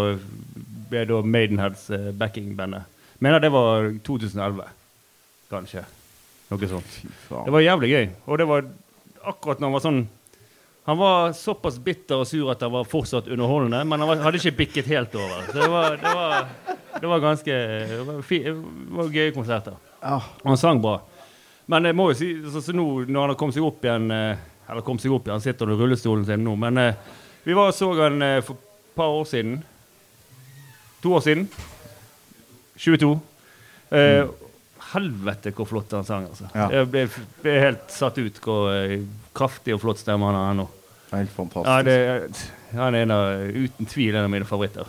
[SPEAKER 2] ble da Maidenheads backing-bandet. Mener det var 2011, kanskje. Noe sånt. Det var jævlig gøy. Og det var akkurat når han var sånn Han var såpass bitter og sur at han var fortsatt underholdende, men han var, hadde ikke bikket helt over. Så det var, det var, det var ganske Det var, fi, det var gøye konserter. Og han sang bra. Men jeg må jo si så, så nå når han har kommet seg opp igjen eh, Eller kommet seg opp igjen, han sitter i rullestolen sin nå, men eh, vi var og så han eh, for et par år siden. To år siden. 22. Eh, Helvete hvor flott han sang, altså.
[SPEAKER 3] Ja.
[SPEAKER 2] Jeg ble, ble helt satt ut hvor eh, kraftig og flott stemme han har nå.
[SPEAKER 3] Helt fantastisk.
[SPEAKER 2] Ja, det, han er en av, uten tvil en av mine favoritter.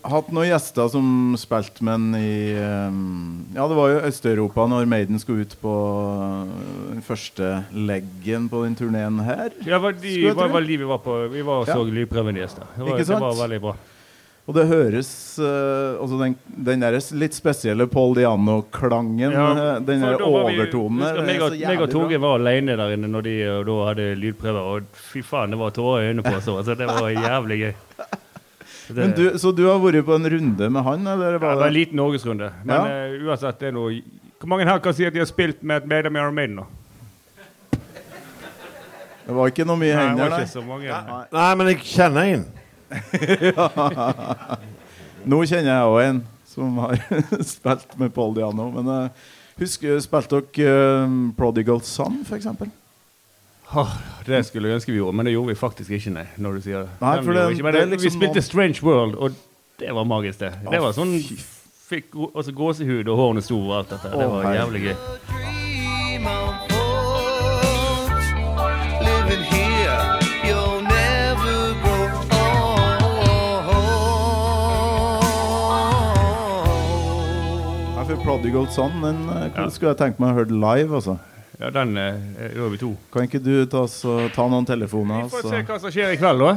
[SPEAKER 3] Hatt noen gjester som spilte med han i um, Ja, det var jo Øst-Europa når Maiden skulle ut på den første leggen på den turneen her.
[SPEAKER 2] Ja, var de, var, var vi var på Vi var og
[SPEAKER 3] Ja.
[SPEAKER 2] så lydprøven deres. Det var,
[SPEAKER 3] Ikke sant?
[SPEAKER 2] det var veldig bra.
[SPEAKER 3] Og det høres uh, Altså den, den der litt spesielle Paul Diano-klangen,
[SPEAKER 2] Ja,
[SPEAKER 3] uh, den der
[SPEAKER 2] var
[SPEAKER 3] overtonen der,
[SPEAKER 2] meg
[SPEAKER 3] er
[SPEAKER 2] og- Torgeir var alene der inne når de og da hadde lydprøver, og fy faen, det var tårer i øynene på oss. Altså, det var jævlig gøy. Det,
[SPEAKER 3] Men du, så du har vært på en runde med han, eller
[SPEAKER 2] ja, det
[SPEAKER 3] var
[SPEAKER 2] var en liten norgesrunde. Men
[SPEAKER 3] Ja.
[SPEAKER 2] uh, uansett, det er noe Hvor mange her kan si at de har spilt med et medlem i Iron Maiden? nå?
[SPEAKER 3] Det var ikke noe mye
[SPEAKER 2] Nei,
[SPEAKER 3] hender,
[SPEAKER 2] var
[SPEAKER 3] nei.
[SPEAKER 2] mange.
[SPEAKER 5] Nei, men jeg kjenner en.
[SPEAKER 3] Nå kjenner jeg òg en som har spilt med Paul Diano. Men uh, husker spilte dere uh, Prodigal Son, f.eks.?
[SPEAKER 2] Åh, det skulle jeg ønske vi gjorde, men det gjorde vi faktisk ikke, nei. når du sier.
[SPEAKER 3] Nei, det-
[SPEAKER 2] vi ikke, men
[SPEAKER 3] det
[SPEAKER 2] liksom Vi spilte Strange World, og det var magisk, det. Det var sånn Fikk altså, gåsehud, og hårene sto og alt dette. Det var jævlig gøy.
[SPEAKER 3] Prodigal Son den eh,
[SPEAKER 2] Ja.
[SPEAKER 3] skulle jeg tenkt meg å høre live. altså.
[SPEAKER 2] Ja, den eh, er vi to.
[SPEAKER 3] Kan ikke du ta, så, ta noen telefoner?
[SPEAKER 2] Vi får
[SPEAKER 3] så-
[SPEAKER 2] se hva som skjer i kveld, da.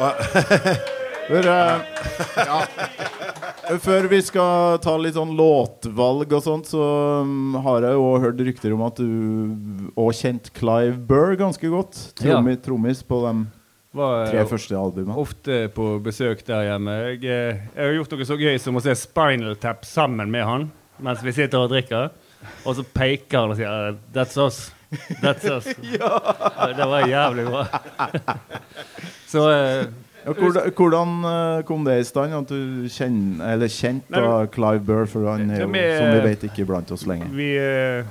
[SPEAKER 3] Hør, uh, ja. Før vi skal ta litt sånn låtvalg og sånt, så um, har jeg jo hørt rykter om at du òg kjente Clive Burr ganske godt. Trommis Trommis på de
[SPEAKER 2] Var,
[SPEAKER 3] tre
[SPEAKER 2] eh,
[SPEAKER 3] første albumene.
[SPEAKER 2] ofte på besøk der hjemme. Jeg, eh, jeg har gjort noe så gøy som å se Spinal Tap sammen med han mens vi sitter og drikker. Og så peker han og sier 'That's us'. That's us. ja. Det var jævlig bra. så eh,
[SPEAKER 3] Ja, hvordan, eh, kom det i stand at du kjente
[SPEAKER 2] Nei,
[SPEAKER 3] Clive Burr? For han er jo, som vi vet, ikke blant oss lenger.
[SPEAKER 2] vi eh,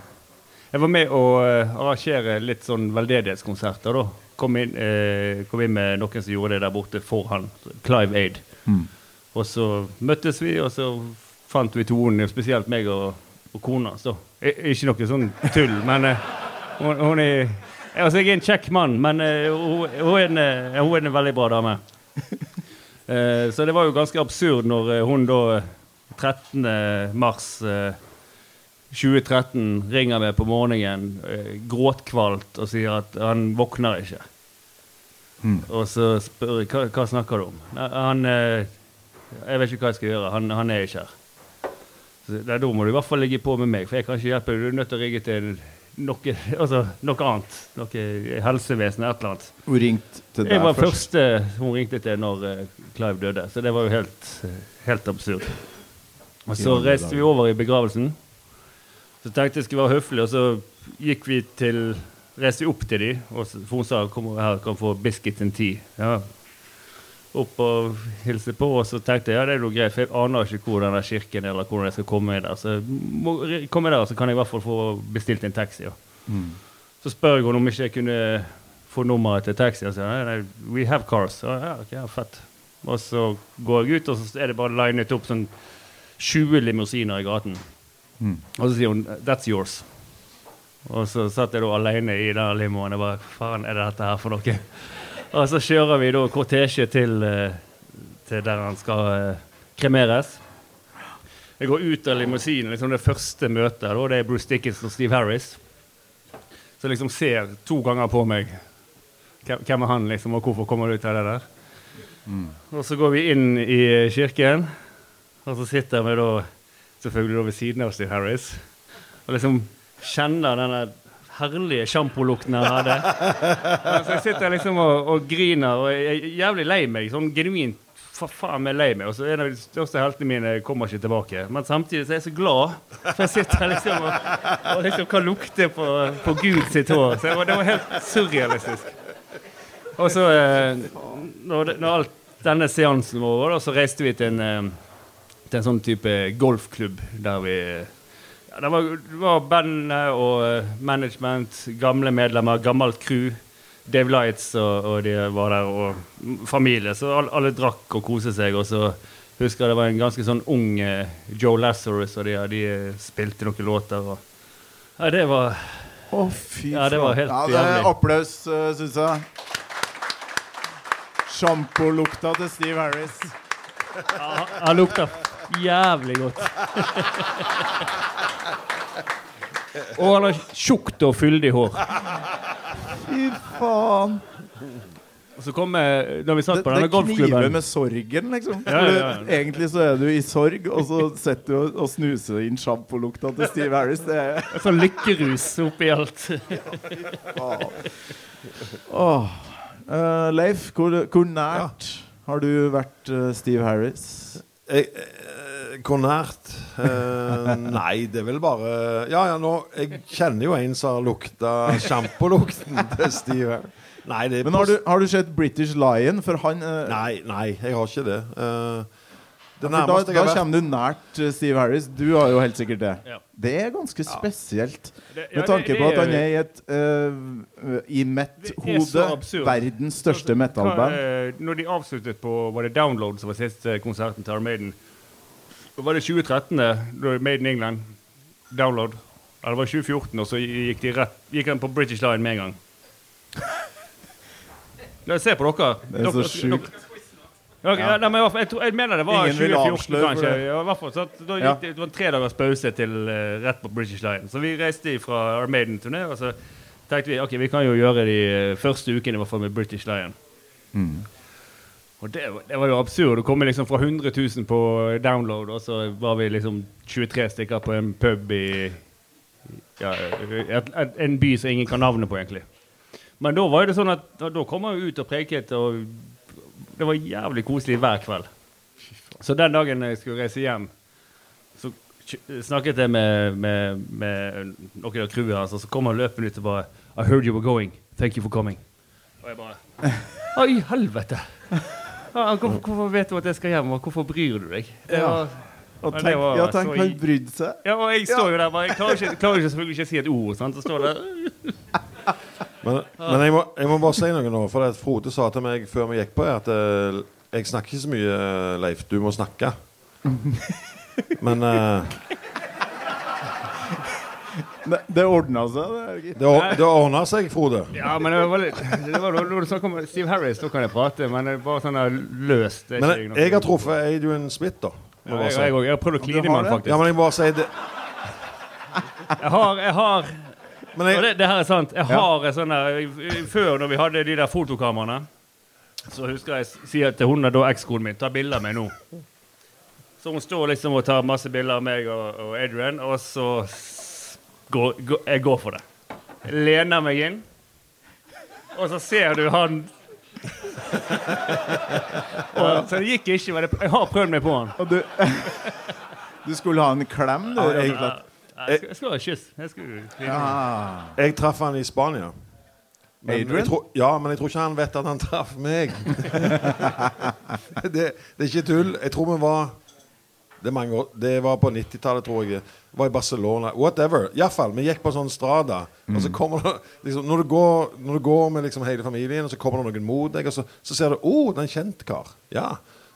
[SPEAKER 2] Jeg var med å eh, arrangere litt sånn veldedighetskonserter, da. Kom inn, eh, kom inn med noen som gjorde det der borte for han. Clive Aid.
[SPEAKER 3] Mm.
[SPEAKER 2] Og så møttes vi, og så fant vi tonen, spesielt meg og, og kona Så Ikke noe sånn tull, men eh, hun, hun er Altså, jeg er en kjekk mann, men eh, hun, hun, er en, eh, hun er en veldig bra dame. Eh, så det var jo ganske absurd når eh, hun da eh, 13. mars eh, 2013 ringer meg på morgenen gråtkvalt og sier at han våkner ikke.
[SPEAKER 3] Mm.
[SPEAKER 2] Og så spør jeg hva, hva snakker du om. Han eh, Jeg vet ikke hva jeg skal gjøre. Han, han er ikke her. Så, da må du i hvert fall ligge på med meg, for jeg kan ikke hjelpe deg. Du er nødt til å ringe til noe, altså, noe annet. Noe helsevesen et eller annet.
[SPEAKER 3] Hun ringte til
[SPEAKER 2] Jeg var
[SPEAKER 3] først.
[SPEAKER 2] første hun ringte til når eh, Clive døde, så det var jo helt, helt absurd. Og så reiste vi over i begravelsen. Så tenkte jeg skulle være høflig, og så gikk vi til reiste vi opp til dem, og for hun sa kom over her, kan få biscuit and tea. Ja. Opp og hilse på, og så tenkte jeg ja, det er jo greit, for jeg aner ikke hvor den der kirken er, eller hvordan jeg skal komme meg der. Så må, komme der, så kan jeg i hvert fall få bestilt en taxi. Ja.
[SPEAKER 3] Mm.
[SPEAKER 2] Så spør jeg henne om ikke jeg kunne få nummeret til taxi. Og sier nei, we have cars. Og, ja, okay, ja, fett. Og så går jeg ut, og så er det bare linet opp sånn 20 limousiner i gaten.
[SPEAKER 3] Mm.
[SPEAKER 2] Og så sier hun that's yours. Og så satt jeg da alene i den limoen og bare faen, er det dette her for noe? Og så kjører vi da kortesje til, eh, til der han skal eh, kremeres. Jeg går ut av limousinen, liksom det første møtet, da, det er Bruce Dickinson og Steve Harris. Så jeg liksom ser to ganger på meg hvem er han liksom, og hvorfor kommer du ut av det der. Og så går vi inn i kirken, og så sitter vi da selvfølgelig da ved siden av Steve Harris. Og liksom kjenner denne herlige sjampolukten jeg hadde. Så jeg sitter liksom og, og griner og er jævlig lei meg. Sånn genuint for faen meg lei meg. Og så en av de største heltene mine kommer ikke tilbake. Men samtidig så er jeg så glad. For jeg sitter liksom og, og liksom kan lukte på, på Gud sitt hår. Så det var, det var helt surrealistisk. Og så, eh, når, når alt denne seansen var over, så reiste vi til en, eh, til en sånn type golfklubb der vi det, var, det var bandet og eh, management, gamle medlemmer, gammelt crew. Dave Lights og, og de var der, og familie. Så alle, alle drakk og koste seg. Og så husker jeg det var en ganske sånn ung uh, Joe Lazarus, og de, de eh, spilte noen låter. Og, ja, det var
[SPEAKER 3] Å, fy
[SPEAKER 2] Ja, det var
[SPEAKER 3] faen.
[SPEAKER 2] helt
[SPEAKER 3] ja, det er. Applaus, uh, syns jeg. Sjampolukta til Steve Harris.
[SPEAKER 2] ja, Han lukta jævlig godt. og han har tjukt og fyldig hår.
[SPEAKER 3] Fy faen.
[SPEAKER 2] Og så kom jeg, da vi satt
[SPEAKER 3] Det,
[SPEAKER 2] på
[SPEAKER 3] det
[SPEAKER 2] denne
[SPEAKER 3] kniver med sorgen, liksom.
[SPEAKER 2] Ja, ja, ja.
[SPEAKER 3] det- Egentlig så er du i sorg, og så setter du og, og snuser inn sjampolukta til Steve Harris. Det er
[SPEAKER 2] sånn lykkerus oppi alt.
[SPEAKER 3] oh. uh, Leif, hvor, hvor nært har du vært uh, Steve Harris?
[SPEAKER 5] Jeg, hvor nært? Eh, nei, det er vel bare Ja, ja, nå Jeg kjenner jo en som har lukta sjampolukten til Steve. Nei, det er
[SPEAKER 3] Men har du, har du sett British Lion? For han eh,
[SPEAKER 5] Nei, nei, jeg har ikke det. Eh, det
[SPEAKER 3] for da,
[SPEAKER 5] nærmeste jeg
[SPEAKER 3] da
[SPEAKER 5] har vært
[SPEAKER 3] kommer du nært eh, Steve Harris. Du har jo helt sikkert det.
[SPEAKER 2] Ja.
[SPEAKER 3] Det er ganske spesielt.
[SPEAKER 2] Det- ja,
[SPEAKER 3] Med
[SPEAKER 2] det-
[SPEAKER 3] tanke
[SPEAKER 2] det
[SPEAKER 3] på at han
[SPEAKER 2] er-
[SPEAKER 3] er i et eh, I mitt
[SPEAKER 2] Det er så
[SPEAKER 3] hode
[SPEAKER 2] absurd.
[SPEAKER 3] verdens største
[SPEAKER 2] Hva,
[SPEAKER 3] metal-band.
[SPEAKER 2] eh, Når de avsluttet på Var det Download som var siste konserten til? Da var det 2013, det. Var Maiden England. Download. Eller det var 2014, og så gikk de rett Gikk han på British Line med en gang. La oss se på dere.
[SPEAKER 3] Det er så sjukt.
[SPEAKER 2] dere- ja. nei, men jeg, jeg mener det var
[SPEAKER 3] Ingen
[SPEAKER 2] 2014, kanskje. Ja, hvert så da gikk det, det var en tre dagers pause til uh, rett på British Lion. Så vi reiste fra Armaden-turné, og så tenkte vi ok, vi kan jo gjøre de eh, første ukene i hvert fall med British Lion.
[SPEAKER 3] Mm.
[SPEAKER 2] Og det, det var jo absurd å komme liksom fra 100 000 på download, og så var vi liksom 23 stykker på en pub i ja, en by som ingen kan navnet på, egentlig. Men da var det sånn at da, kom jeg ut og preket, og det var jævlig koselig hver kveld. Så den dagen jeg skulle reise hjem, så snakket jeg med, med, med noen av crewet hans, og så kom han løpende ut og bare I heard you were going. Thank you for coming. Og jeg bare Å, i helvete! Ja, hvorfor, hvorfor vet du at jeg skal hjem, og hvorfor bryr du deg? Det var,
[SPEAKER 3] Og tenk,
[SPEAKER 2] det var
[SPEAKER 3] ja, tenk han brydde seg.
[SPEAKER 2] ja, og jeg står jo der bare Jeg klarer ikke, klarer ikke selvfølgelig ikke å si et ord. Sant? Så står der.
[SPEAKER 5] Men, men jeg, må, jeg må bare si noe nå. For at Frode sa til meg før vi gikk på er at eh, jeg snakker ikke så mye, eh, Leif. Du må snakke. Men eh,
[SPEAKER 3] Det, det ordna seg, det.
[SPEAKER 5] det, or- det ordner seg, Frode.
[SPEAKER 2] Ja, men det var litt det var, Når du snakker om Steve Harris, da kan jeg prate, men det er bare sånn løst. det er
[SPEAKER 5] Men
[SPEAKER 2] ikke
[SPEAKER 5] jeg, jeg har truffet Adrian Smith, da.
[SPEAKER 2] ja,
[SPEAKER 5] jeg
[SPEAKER 2] jeg, jeg, jeg har prøvd å kline
[SPEAKER 3] har
[SPEAKER 2] med han, faktisk.
[SPEAKER 5] Ja, men jeg bare sier det.
[SPEAKER 2] Jeg har, jeg har
[SPEAKER 5] Men
[SPEAKER 2] og det, det her er sant. Jeg har ja. sånn der Før, når vi hadde de der fotokameraene, så husker jeg sier til hun da ekskonen min Ta bilde av meg nå. Så hun står liksom og tar masse bilder av meg og, og Adrian, og så går, går jeg går for det. Lener meg inn, og så ser du han og, Så det gikk ikke, men jeg, har prøvd meg på han.
[SPEAKER 3] Og du, du skulle ha en klem, du,
[SPEAKER 5] Ja,
[SPEAKER 3] rett
[SPEAKER 5] jeg-.
[SPEAKER 2] Jeg skal ha et kyss. Jeg skal,
[SPEAKER 3] Ja.
[SPEAKER 5] jeg traff han i Spania. Men jeg tror, ja, men jeg tror ikke han vet at han traff meg. det, det er ikke tull. Jeg tror vi var Det, er år, det var på 90-tallet, tror jeg. Var i Barcelona. Whatever. Iallfall. Vi gikk på sånn strada. Og så kommer det liksom, når, du går, når du går med liksom hele familien, og så kommer det noen mot deg, og så, så ser du 'Å, oh, det er en kjent kar'. Ja.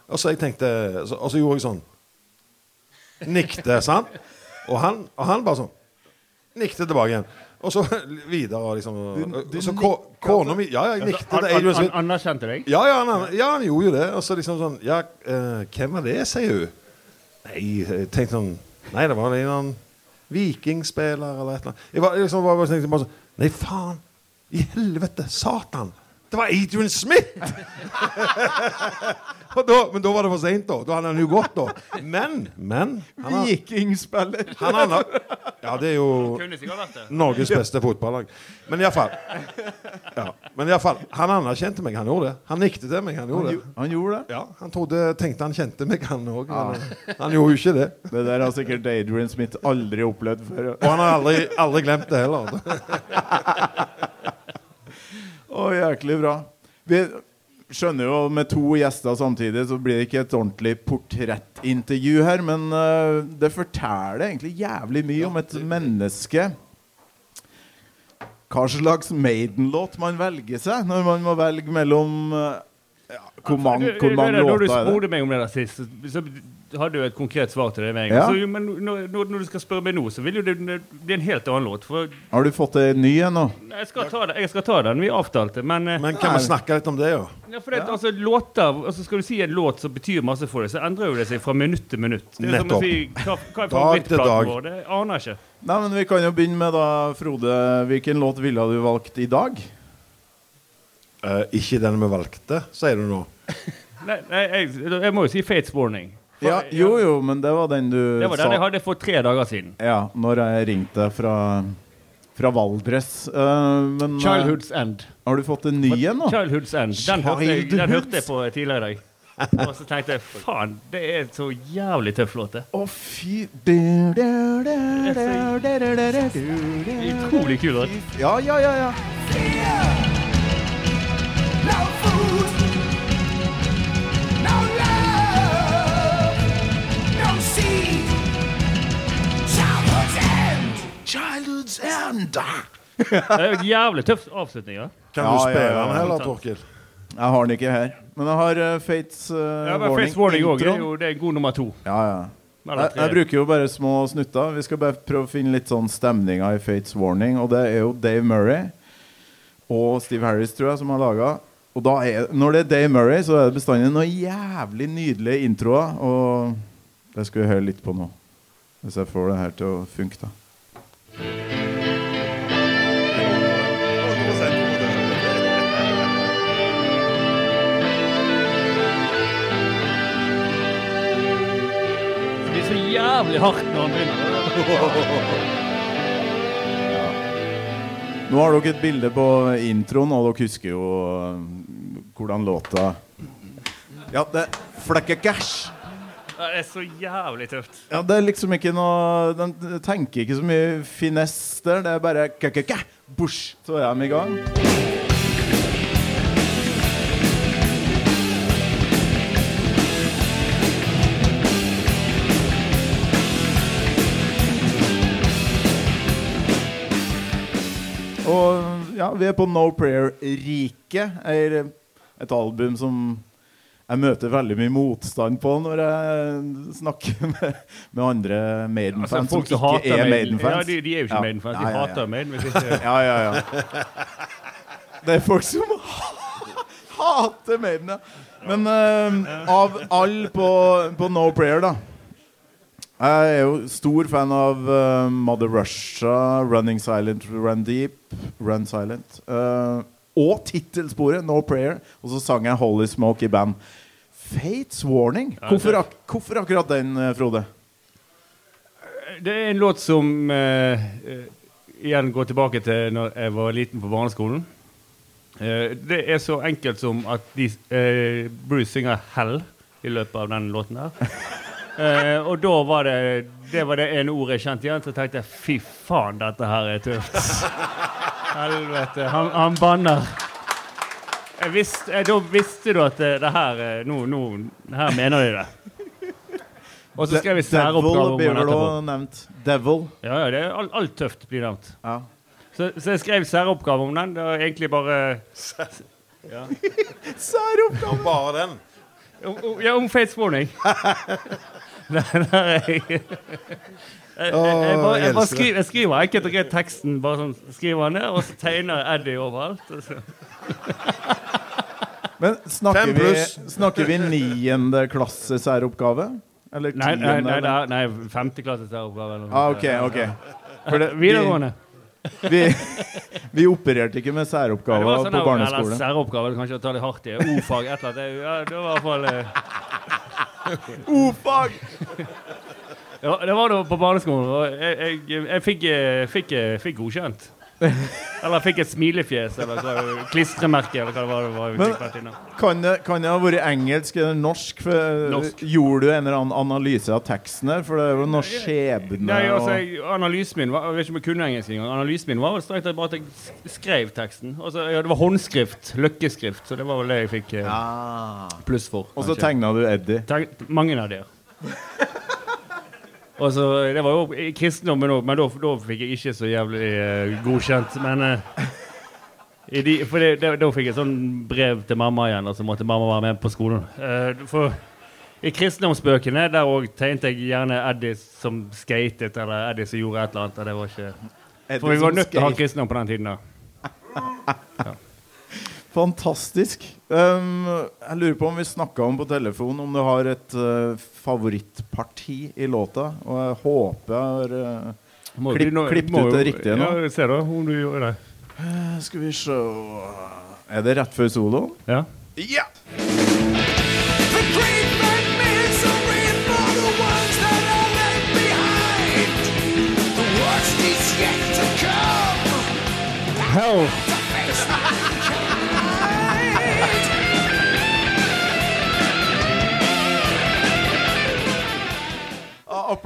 [SPEAKER 5] Og så jeg tenkte så, Og så gjorde jeg sånn. Nikte, sant? Og han, og han bare sånn Nikte tilbake igjen. Og så videre. Liksom,
[SPEAKER 3] Du- du
[SPEAKER 5] så kona mi Ja, jeg nikte
[SPEAKER 2] han, an,
[SPEAKER 5] an,
[SPEAKER 2] anerkjente deg?
[SPEAKER 5] Ja, ja, han, ja, han gjorde jo det. Og så liksom sånn Ja, uh, hvem var det, sier hun? Nei, jeg tenkte sånn Nei, det var en eller annen vikingspiller eller et eller annet. Jeg var, liksom, bare, tenkte bare sånn Nei, faen! I helvete! Satan! Det var Adrian Smith! og da, men da var det for seint, da. Da hadde han jo gått, da. Men, men han har,
[SPEAKER 3] Vikingspiller.
[SPEAKER 5] han har, Ja, det er jo. Norges beste fotballag. Men iallfall ja. Men i alle fall, Han anerkjente meg, han gjorde det. Han nikte til meg, han gjorde det.
[SPEAKER 3] han gjorde det.
[SPEAKER 5] Ja, Han trodde, tenkte han kjente meg, han òg. Han gjorde jo ikke det.
[SPEAKER 3] Det der har sikkert Adrian Smith aldri opplevd før.
[SPEAKER 5] Og han har aldri, aldri glemt det heller.
[SPEAKER 3] Å, jæklig bra. Vi skjønner jo med to gjester samtidig så blir det ikke et ordentlig portrettintervju her, men uh, det forteller egentlig jævlig mye om et menneske. Hva slags Maiden-låt man velger seg når man må velge mellom eh, ja, Hvor mange, hvor mange
[SPEAKER 2] Når du
[SPEAKER 3] låter er det?
[SPEAKER 2] spurte meg om det der sist, så, hadde du et konkret svar til det. med en
[SPEAKER 3] Ja.
[SPEAKER 2] gang. Men når, når, når du skal spørre meg nå, så vil jo det bli en helt annen låt. For
[SPEAKER 3] Har du fått en ny en nå?
[SPEAKER 2] jeg skal ta, det, jeg skal ta den. Vi avtalte. Men, eh,
[SPEAKER 5] Men kan vi snakke litt om det, jo?
[SPEAKER 2] ja, for det, altså, låter, altså, skal du si en låt som betyr masse for deg, så endrer jo det seg fra minutt til minutt. Det er som å si, hva, hva er
[SPEAKER 5] Dag til dag.
[SPEAKER 2] vår? Det aner jeg ikke.
[SPEAKER 3] Nei, men Vi kan jo begynne med da, Frode. Hvilken låt ville du valgt i dag?
[SPEAKER 5] Uh, ikke den vi valgte, sier du nå?
[SPEAKER 2] nei, nei jeg, jeg, må jo si Fates Warning. For,
[SPEAKER 3] ja, jo, jo, men det var den du sa
[SPEAKER 2] Det var den sa. jeg hadde for tre dager siden.
[SPEAKER 3] Ja, når jeg ringte fra, fra Valdres. Uh, men,
[SPEAKER 2] Childhood's End.
[SPEAKER 3] Har du fått en ny en nå?
[SPEAKER 2] Childhood's End. Den, Childhood's? Hørte, jeg, den hørte jeg på tidligere i dag. Og så tenkte jeg faen, det er en så jævlig tøff låt.
[SPEAKER 3] Å, fy
[SPEAKER 2] Utrolig kul låt.
[SPEAKER 3] Ja, ja, ja. ja.
[SPEAKER 2] Det er jo jævlig tøff avslutning. Ja.
[SPEAKER 5] Kan
[SPEAKER 3] Ja,
[SPEAKER 5] du spille
[SPEAKER 3] ja,
[SPEAKER 5] den heller. Torkil?
[SPEAKER 3] Jeg har den ikke her. Men jeg har uh, Fates uh,
[SPEAKER 2] Ja, men
[SPEAKER 3] Warning.
[SPEAKER 2] Face Warning også, Det er jo det er god nummer to.
[SPEAKER 3] Ja, ja. Jeg, jeg bruker jo bare små snutter. Vi skal bare prøve å finne litt sånn stemninger i Fates Warning. Og det er jo Dave Murray og Steve Harris, tror jeg, som har laga. Og da er, når det er Dave Murray, så er det bestandig noen jævlig nydelige introer. Og det skal vi høre litt på nå. Hvis jeg får det her til å funke, da.
[SPEAKER 2] Det blir så jævlig hardt når han begynner.
[SPEAKER 3] Nå har dere et bilde på introen, og dere husker jo øh, hvordan låta Ja, det er cash.
[SPEAKER 2] Det er så jævlig tøft.
[SPEAKER 3] Ja, det er liksom ikke noe Den tenker ikke så mye finesse der. Det er bare kæ-kæ-kæ, bush, så er de i gang. Ja, vi er på No Prayer-riket. Er et album som jeg møter veldig mye motstand på når jeg snakker med, med andre Maiden-fans
[SPEAKER 2] Altså,
[SPEAKER 3] som ikke er Maiden-fans.
[SPEAKER 2] Maiden ja, de, de er jo ikke
[SPEAKER 3] Ja.
[SPEAKER 2] Maiden-fans. De
[SPEAKER 3] ja, ja.
[SPEAKER 2] hater Maiden.
[SPEAKER 3] Ja, ja, ja. Det er folk som hater Maiden, ja. Men uh, av alle på, på No Prayer, da Jeg er jo stor fan av uh, Mother Russia, Running Silent, Run Deep, Run Silent. Uh, og tittelsporet No Prayer. Og så sang jeg Holy Smoke i band. Fates Warning. Hvorfor, ak hvorfor akkurat den, eh, Frode?
[SPEAKER 2] Det er en låt som eh, igjen går tilbake til når jeg var liten på barneskolen. Det er så enkelt som at de, Bruce synger 'Hell' i løpet av den låten der. Eh, og da var det Det var det ene ordet jeg kjente igjen. Så tenkte jeg fy faen, dette her er tøft. Helvete. Han, han banner. Jeg visste, jeg, da visste du at det, det her eh, nå, nå, Her mener de det. Og så skrev vi særoppgave om den etterpå.
[SPEAKER 3] Devil.
[SPEAKER 2] Ja, ja, det er alt, alt tøft blir nevnt.
[SPEAKER 3] Ja.
[SPEAKER 2] Så, så jeg skrev særoppgave om den. Det var egentlig bare
[SPEAKER 3] Særoppgave!
[SPEAKER 5] Bare den.
[SPEAKER 2] Ja, om Fates Warning. Jeg. Jeg, jeg, jeg, bare, jeg, bare skriver, jeg skriver enkelt og greit teksten. Bare sånn, skriver ned, og så tegner Eddie overalt. og så-
[SPEAKER 3] Men snakker vi, snakker vi niende klasse særoppgave? Eller
[SPEAKER 2] Nei, nei, nei, nei, nei femteklasses særoppgave. eller noe
[SPEAKER 3] Ah,
[SPEAKER 2] okay,
[SPEAKER 3] ok, ok. For det,
[SPEAKER 2] Videregående.
[SPEAKER 3] Vi, vi, opererte ikke med
[SPEAKER 2] Ja,
[SPEAKER 3] særoppgaver
[SPEAKER 2] sånn,
[SPEAKER 3] på
[SPEAKER 2] Eller
[SPEAKER 3] særoppgaver,
[SPEAKER 2] særoppgave, kanskje å ta litt hardt i. O-fag, et eller annet. Ja, det var i hvert fall eh,
[SPEAKER 3] O-fag!
[SPEAKER 2] Ja, det var da på barneskolen. Jeg, jeg, jeg fikk, eh, fikk, eh, fikk godkjent. Eller fikk et smilefjes, eller klistremerke, eller hva det var. Var
[SPEAKER 3] Men-. Kan det, kan det ha vært engelsk eller norsk? For,
[SPEAKER 2] Norsk.
[SPEAKER 3] Gjorde du en eller annen analyse av teksten her? For det er jo noe skjebne
[SPEAKER 2] Nei, altså, jeg, Analysen min var, Jeg vet ikke om jeg kunne engelsk engang. Analysen min var vel strengt tatt bare at jeg skrev teksten. Altså, ja, det var håndskrift. Løkkeskrift. Så det var vel det jeg fikk eh,
[SPEAKER 3] Ah.
[SPEAKER 2] pluss for.
[SPEAKER 3] Og så tegna du Eddie.
[SPEAKER 2] Tenk, mange av der. Så, Det var jo i kristendommen òg, men da, fikk jeg ikke så jævlig eh, godkjent. Men eh, i de, for da fikk jeg sånn brev til mamma igjen, og så måtte mamma være med på skolen. Eh, for i kristendomsbøkene der òg tegnet jeg gjerne Eddie som skatet, eller Eddie som gjorde et eller annet. og det var ikke... For vi var nødt til å ha kristendom på den tiden. da.
[SPEAKER 3] Fantastisk. Um, jeg lurer på om vi snakka om på telefon om du har et uh, favorittparti i låta. Og jeg håper jeg har uh, Klipp-
[SPEAKER 2] klippet
[SPEAKER 3] ut det riktige nå.
[SPEAKER 2] Ja, ser da om du gjør det.
[SPEAKER 3] Uh, Skal vi se Er det rett før soloen?
[SPEAKER 2] Ja.
[SPEAKER 3] Ja!
[SPEAKER 6] The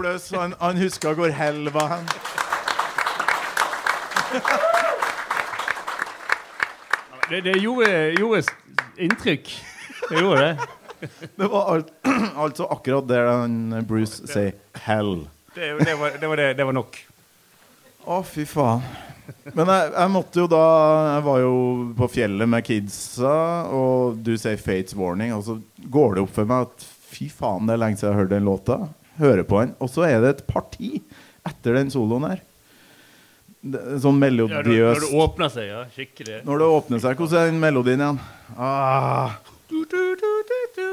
[SPEAKER 3] Applaus. Han, han huska hvor hell var hen.
[SPEAKER 2] Det, det gjorde, gjorde inntrykk. Det gjorde det.
[SPEAKER 3] Det var alt, altså akkurat der han Bruce sier 'hell'.
[SPEAKER 2] Det, det, var, det, var det, det var nok.
[SPEAKER 3] Å, fy faen. Men jeg, jeg måtte jo da Jeg var jo på fjellet med kidsa, og du sier 'Fates Warning', og så går det opp for meg at fy faen, det er lenge siden jeg har hørt den låta. Hører på han. Og så er det et parti etter den soloen her. Er Sånn
[SPEAKER 2] Ja, når, når det åpner seg, ja. Skikkelig.
[SPEAKER 3] Når det åpner seg, hvordan er den melodien igjen? Ah.
[SPEAKER 2] Du, du, du, du, du.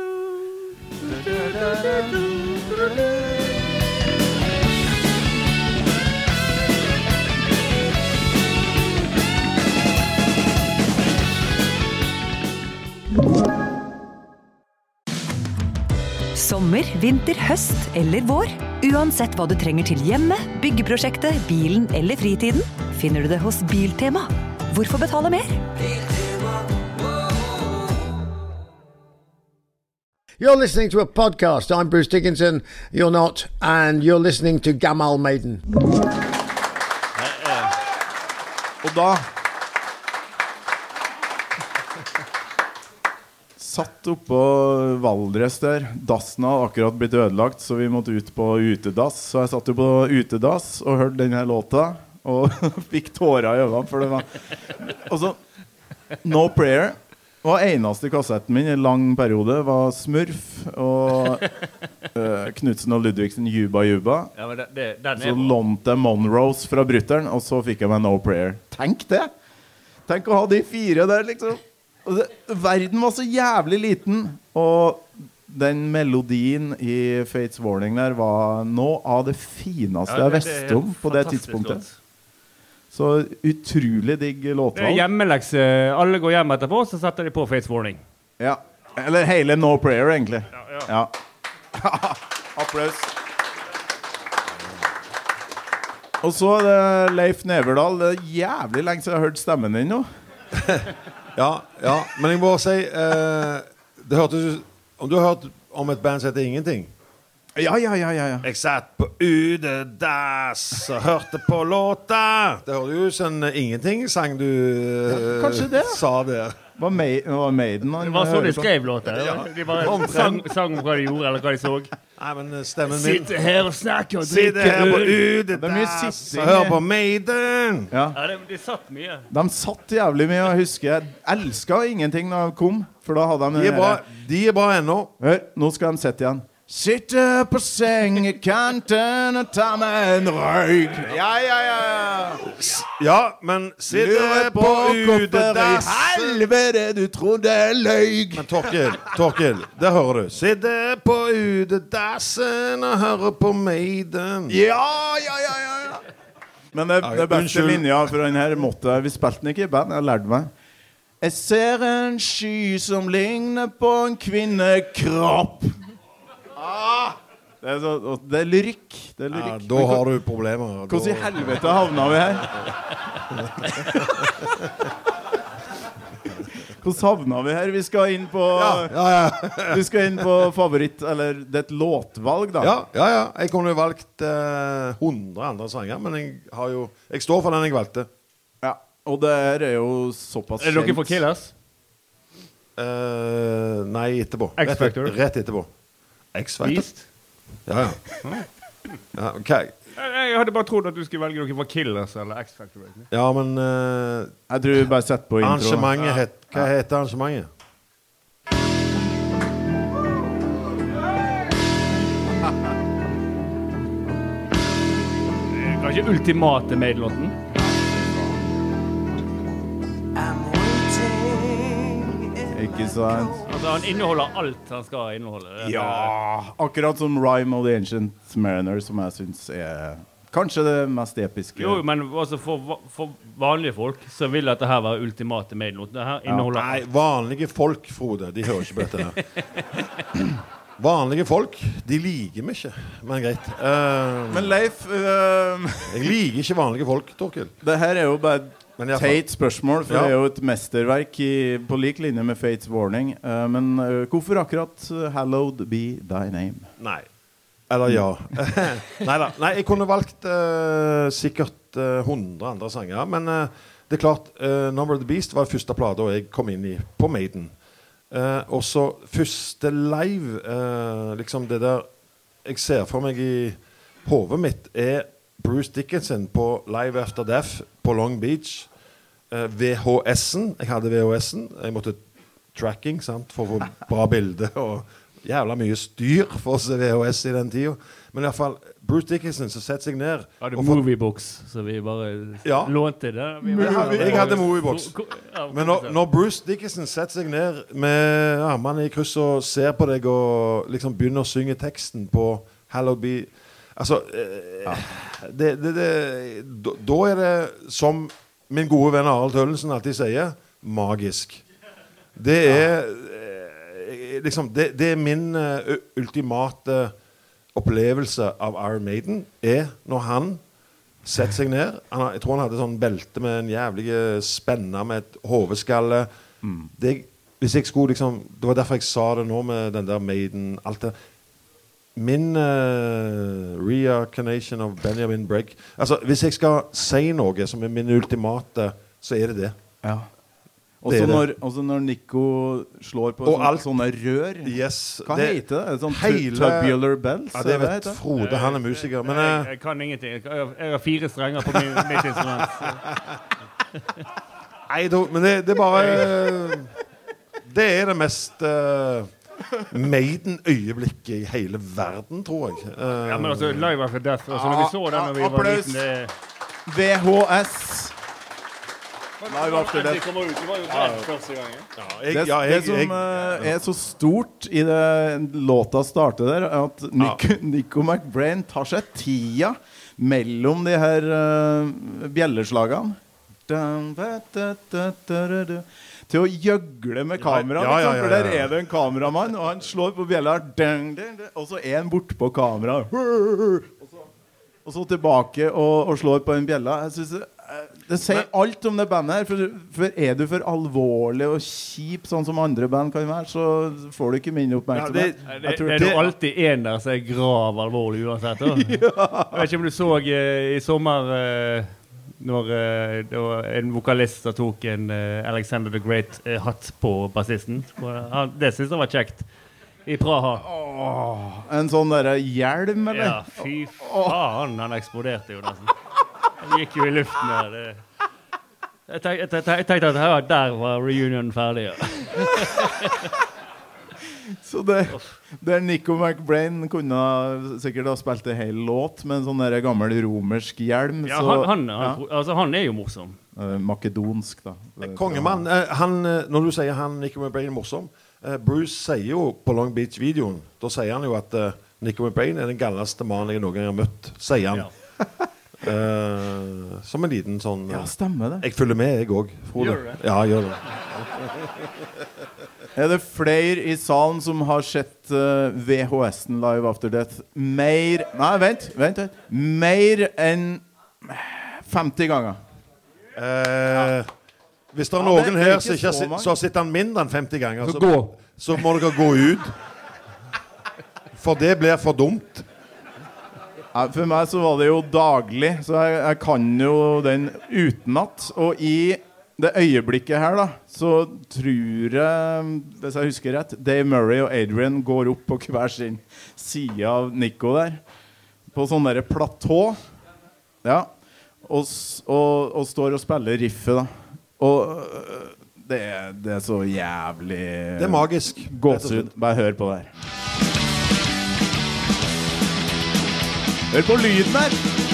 [SPEAKER 7] Sommer, vinter, høst eller vår. Uansett hva du trenger til hjemmet, byggeprosjektet, bilen eller fritiden, finner du det hos Biltema. Hvorfor betale mer?
[SPEAKER 8] You're listening to a podcast. I'm Bruce Dickinson. You're not. And you're listening to Gamal Maiden.
[SPEAKER 3] Og da Satt oppå Valdres der. Dassen hadde akkurat blitt ødelagt, så vi måtte ut på utedass. Så jeg satt jo på utedass og hørte denne låta, og fikk tårer i øynene. For det var Og så No Prayer. Og eneste kassetten min i en lang periode var Smurf og uh, Knutsen og Ludvigsen Juba Juba.
[SPEAKER 2] Ja, men det, det,
[SPEAKER 3] Så lånte jeg Monrose fra brutter'n, og så fikk jeg meg No Prayer. Tenk det! Tenk å ha de fire der, liksom. Og det, verden var så jævlig liten, og den melodien i Fates Warning der var noe av det fineste jeg visste om på det tidspunktet.
[SPEAKER 2] låt.
[SPEAKER 3] Så utrolig digg låtvalg.
[SPEAKER 2] hjemmelekse. Alle går hjem etterpå, så setter de på Fates Warning.
[SPEAKER 3] Ja. Eller hele No Prayer, egentlig.
[SPEAKER 2] ja.
[SPEAKER 3] Ja. Applaus. Og så er det Leif Neverdal. Det er jævlig lenge siden jeg har hørt stemmen din nå.
[SPEAKER 5] Ja, ja, men jeg må si eh, Det hørtes Om du har hørt om et band som heter Ingenting?
[SPEAKER 3] Ja, ja, ja, ja, ja.
[SPEAKER 5] Jeg satt på utedass og hørte på låta. Det høres ut som en ingenting-sang du eh,
[SPEAKER 3] kanskje det.
[SPEAKER 5] sa der.
[SPEAKER 3] Var, Ma var Maiden han
[SPEAKER 2] Det var sånn de
[SPEAKER 3] på.
[SPEAKER 2] skrev låter. De bare sang, sang om hva de gjorde, eller hva de så.
[SPEAKER 5] Nei, men eh, stemmen min
[SPEAKER 2] Sitte her og snakke og
[SPEAKER 5] drikke
[SPEAKER 2] drikke
[SPEAKER 5] her på
[SPEAKER 2] øl.
[SPEAKER 3] Det er sitting.
[SPEAKER 5] på Maiden.
[SPEAKER 3] Ja.
[SPEAKER 2] Ja, de, de satt mye.
[SPEAKER 3] De satt jævlig mye. og Jeg husker jeg elska ingenting da de kom. For da hadde de
[SPEAKER 5] De er bra, de er bra ennå.
[SPEAKER 3] Hør, nå skal de sitte igjen. Sitte på sengekanten og ta meg en røyk. Ja, ja, ja.
[SPEAKER 5] Ja, men
[SPEAKER 3] sitte
[SPEAKER 5] på
[SPEAKER 3] i
[SPEAKER 5] utedass
[SPEAKER 3] helvete du trodde jeg løy.
[SPEAKER 5] Men Torkil, Torkil, det hører du. Sitte på utedassen og høre på Maiden.
[SPEAKER 3] Ja, ja, ja, ja, ja. Men det, det beste linja fra den her måtte Vi spilte den ikke i band, jeg lærte meg. Jeg ser en sky som ligner på en kvinnekropp. Ah, det, er så, det er lyrikk. Det er
[SPEAKER 5] Ja, da har du problemer.
[SPEAKER 3] Hvordan i helvete havna vi her? Hvordan havna vi her? Vi skal inn på
[SPEAKER 5] Ja, ja,
[SPEAKER 3] Vi skal inn på favoritt Eller det er et låtvalg, da.
[SPEAKER 5] ja, ja, ja. Jeg kunne valgt eh, 100 andre sanger, men jeg har jo Jeg står for den jeg valgte.
[SPEAKER 3] Ja, Og det her er jo såpass kjent.
[SPEAKER 2] Er dere for Killers?
[SPEAKER 5] Eh, nei, etterpå. Rett, rett etterpå. X-Factor? Ja, ja. ja okay.
[SPEAKER 2] Jeg jeg hadde bare trodd at du skulle velge noe fra Killers eller X-Factor.
[SPEAKER 5] Ja, men uh,
[SPEAKER 3] Jeg tror vi bare setter på introen.
[SPEAKER 5] arrangementet het, Hva heter arrangementet?
[SPEAKER 2] Kanskje ultimate Maid-låten?
[SPEAKER 3] Ikke sant?
[SPEAKER 2] Altså, han inneholder alt han skal inneholde. Det
[SPEAKER 3] Ja! Akkurat som Rhyme of the Ancient Mariner, som jeg syns er kanskje det mest episke.
[SPEAKER 2] Jo, men altså for, for vanlige folk så vil dette her være ultimate made note. Det her inneholder
[SPEAKER 5] Nei, vanlige folk, Frode, de hører ikke på dette her. Vanlige folk, de liker meg ikke. Men greit. Uh,
[SPEAKER 3] Men Leif, uh,
[SPEAKER 5] jeg liker ikke vanlige folk, Torkil.
[SPEAKER 3] det her er jo bare teit spørsmål, for
[SPEAKER 5] Ja.
[SPEAKER 3] det er jo et mesterverk i, på lik linje med Fates Warning. Uh, men uh, hvorfor akkurat øh, 'Hallowed Be Thy Name'?
[SPEAKER 5] Nei. Eller ja. Nei da. Nei, jeg kunne valgt uh, sikkert eh, 100 andre sanger. Men eh, det er klart, uh, 'Number of the Beast' var første plata jeg kom inn i på Maiden. Uh, og så første live eh, Liksom det der jeg ser for meg i hodet mitt, er Bruce Dickinson på Live After Death på Long Beach. Eh, VHS-en. Jeg hadde VHS-en. Jeg måtte tracking sant, for å få bra bilde og jævla mye styr for å se VHS i den tida. Men iallfall Bruce Dickinson som setter seg ned og får-
[SPEAKER 2] Moviebox, så vi bare
[SPEAKER 5] Ja.
[SPEAKER 2] lånte det. Vi
[SPEAKER 5] Jeg hadde- jeg hadde Moviebox.
[SPEAKER 2] Ja,
[SPEAKER 5] Men når, når Bruce Dickinson setter seg ned med armene i kryss og ser på deg og liksom begynner å synge teksten på Hallow Be Altså eh, det, det, det, da, er det, som min gode venn Arald Tønnesen alltid sier, magisk. Det er eh, liksom Det, er min uh, ultimate opplevelse av Iron Maiden, er når han setter seg ned. Han, jeg tror han hadde sånn belte med en jævlig spenne med et hodeskalle. Det, hvis jeg skulle liksom Det var derfor jeg sa det nå med den der Maiden alt det. Min uh, reincarnation of Benjamin Bragg Altså, Hvis jeg skal si noe som er min ultimate, så er det det.
[SPEAKER 3] Ja. Også
[SPEAKER 5] det.
[SPEAKER 3] når, også når Nico slår på
[SPEAKER 5] Og
[SPEAKER 3] sånne,
[SPEAKER 5] alt-
[SPEAKER 3] sånne rør.
[SPEAKER 5] Yes,
[SPEAKER 3] Hva
[SPEAKER 5] det-
[SPEAKER 3] heter det? Sånn
[SPEAKER 5] hele-
[SPEAKER 3] tubular bells?
[SPEAKER 5] Ja, det
[SPEAKER 3] er
[SPEAKER 5] vet
[SPEAKER 3] det
[SPEAKER 5] Frode. Han er musiker. Men
[SPEAKER 2] jeg,
[SPEAKER 5] eh,
[SPEAKER 2] jeg kan ingenting. Jeg har, fire strenger på min, mitt instrument.
[SPEAKER 5] Nei, men det, det er bare eh, Det er det mest uh, Maiden-øyeblikket i hele verden, tror jeg. Eh,
[SPEAKER 2] Ja, men altså, Live After Death altså, Når vi så den da vi var liten det,
[SPEAKER 3] VHS. Live After Death. Det,
[SPEAKER 5] ja, jeg,
[SPEAKER 3] det som
[SPEAKER 5] jeg,
[SPEAKER 3] eh, er så stort i det låta starter der, er at Nico, Nico McBrain tar seg tida mellom de her uh, bjelleslagene. Til å gjøgle med kameraet.
[SPEAKER 5] Ja, ja,
[SPEAKER 3] liksom,
[SPEAKER 5] ja,
[SPEAKER 3] For
[SPEAKER 5] ja,
[SPEAKER 3] der er det en kameramann, og han slår på bjella, og så er han bortpå kameraet. Og så, og så tilbake og, og slår på en bjella. Jeg synes det, eh, det sier alt om det bandet her. For, for er du for alvorlig og kjip, sånn som andre band kan være, så får du ikke min oppmerksomhet.
[SPEAKER 5] Ja,
[SPEAKER 2] Det, det er jo alltid en der som er grav alvorlig uansett. Jeg vet ikke om du så eh, i sommer eh, når eh, en vokalist tok en eh, Alexander the Great-hatt på bassisten. Det syns jeg var kjekt. I Praha.
[SPEAKER 3] En sånn derre hjelm, eller?
[SPEAKER 2] Ja, fy faen, han eksploderte jo nesten. Han gikk jo i luften der. Det. Jeg, tenkte, jeg, tenk, jeg tenkte at her, der var reunionen ferdig. Ja.
[SPEAKER 3] Så det, der Nico McBrain kunne sikkert ha spilt en hel låt med en sånn der gammel romersk hjelm.
[SPEAKER 2] Ja,
[SPEAKER 3] så,
[SPEAKER 2] han, han, ja. altså, han er jo morsom.
[SPEAKER 3] Eh, Makedonsk, da.
[SPEAKER 5] Kongemann. eh, han, eh, når du sier han Nico McBrain er morsom eh, Bruce sier jo på Long Beach-videoen Da sier han jo at eh, Nico McBrain er den galneste mannen jeg noen gang har møtt. Sier han.
[SPEAKER 2] Ja.
[SPEAKER 5] Eh, som en liten sånn
[SPEAKER 3] Ja,
[SPEAKER 5] eh,
[SPEAKER 3] stemmer det.
[SPEAKER 5] Jeg følger med, jeg òg.
[SPEAKER 2] Gjør det?
[SPEAKER 5] Ja, gjør det.
[SPEAKER 3] Er det flere i salen som har sett uh, VHS-en Live After Death mer Nei, vent. vent, vent. Mer enn 50 ganger.
[SPEAKER 5] Eh, hvis det er
[SPEAKER 3] Ja,
[SPEAKER 5] noen
[SPEAKER 3] det er
[SPEAKER 5] her
[SPEAKER 3] ikke
[SPEAKER 5] som ikke har
[SPEAKER 3] så
[SPEAKER 5] sett-
[SPEAKER 3] mange.
[SPEAKER 5] som har sett han mindre enn 50 ganger,
[SPEAKER 2] Så
[SPEAKER 5] så,
[SPEAKER 2] gå.
[SPEAKER 5] så må dere gå ut. For det blir for dumt.
[SPEAKER 3] Ja, for meg så var det jo daglig, så jeg, jeg kan jo den utenat. Og i det øyeblikket her, da, så tror jeg, hvis jeg husker rett, Dave Murray og Adrian går opp på hver sin side av Nico der. På sånn derre platå. Ja. Og, og, og står og spiller riffet, da. Og øh, det, det er så jævlig
[SPEAKER 5] Det er magisk.
[SPEAKER 3] Gåsehud. Bare hør på det her. Hør på lyden her!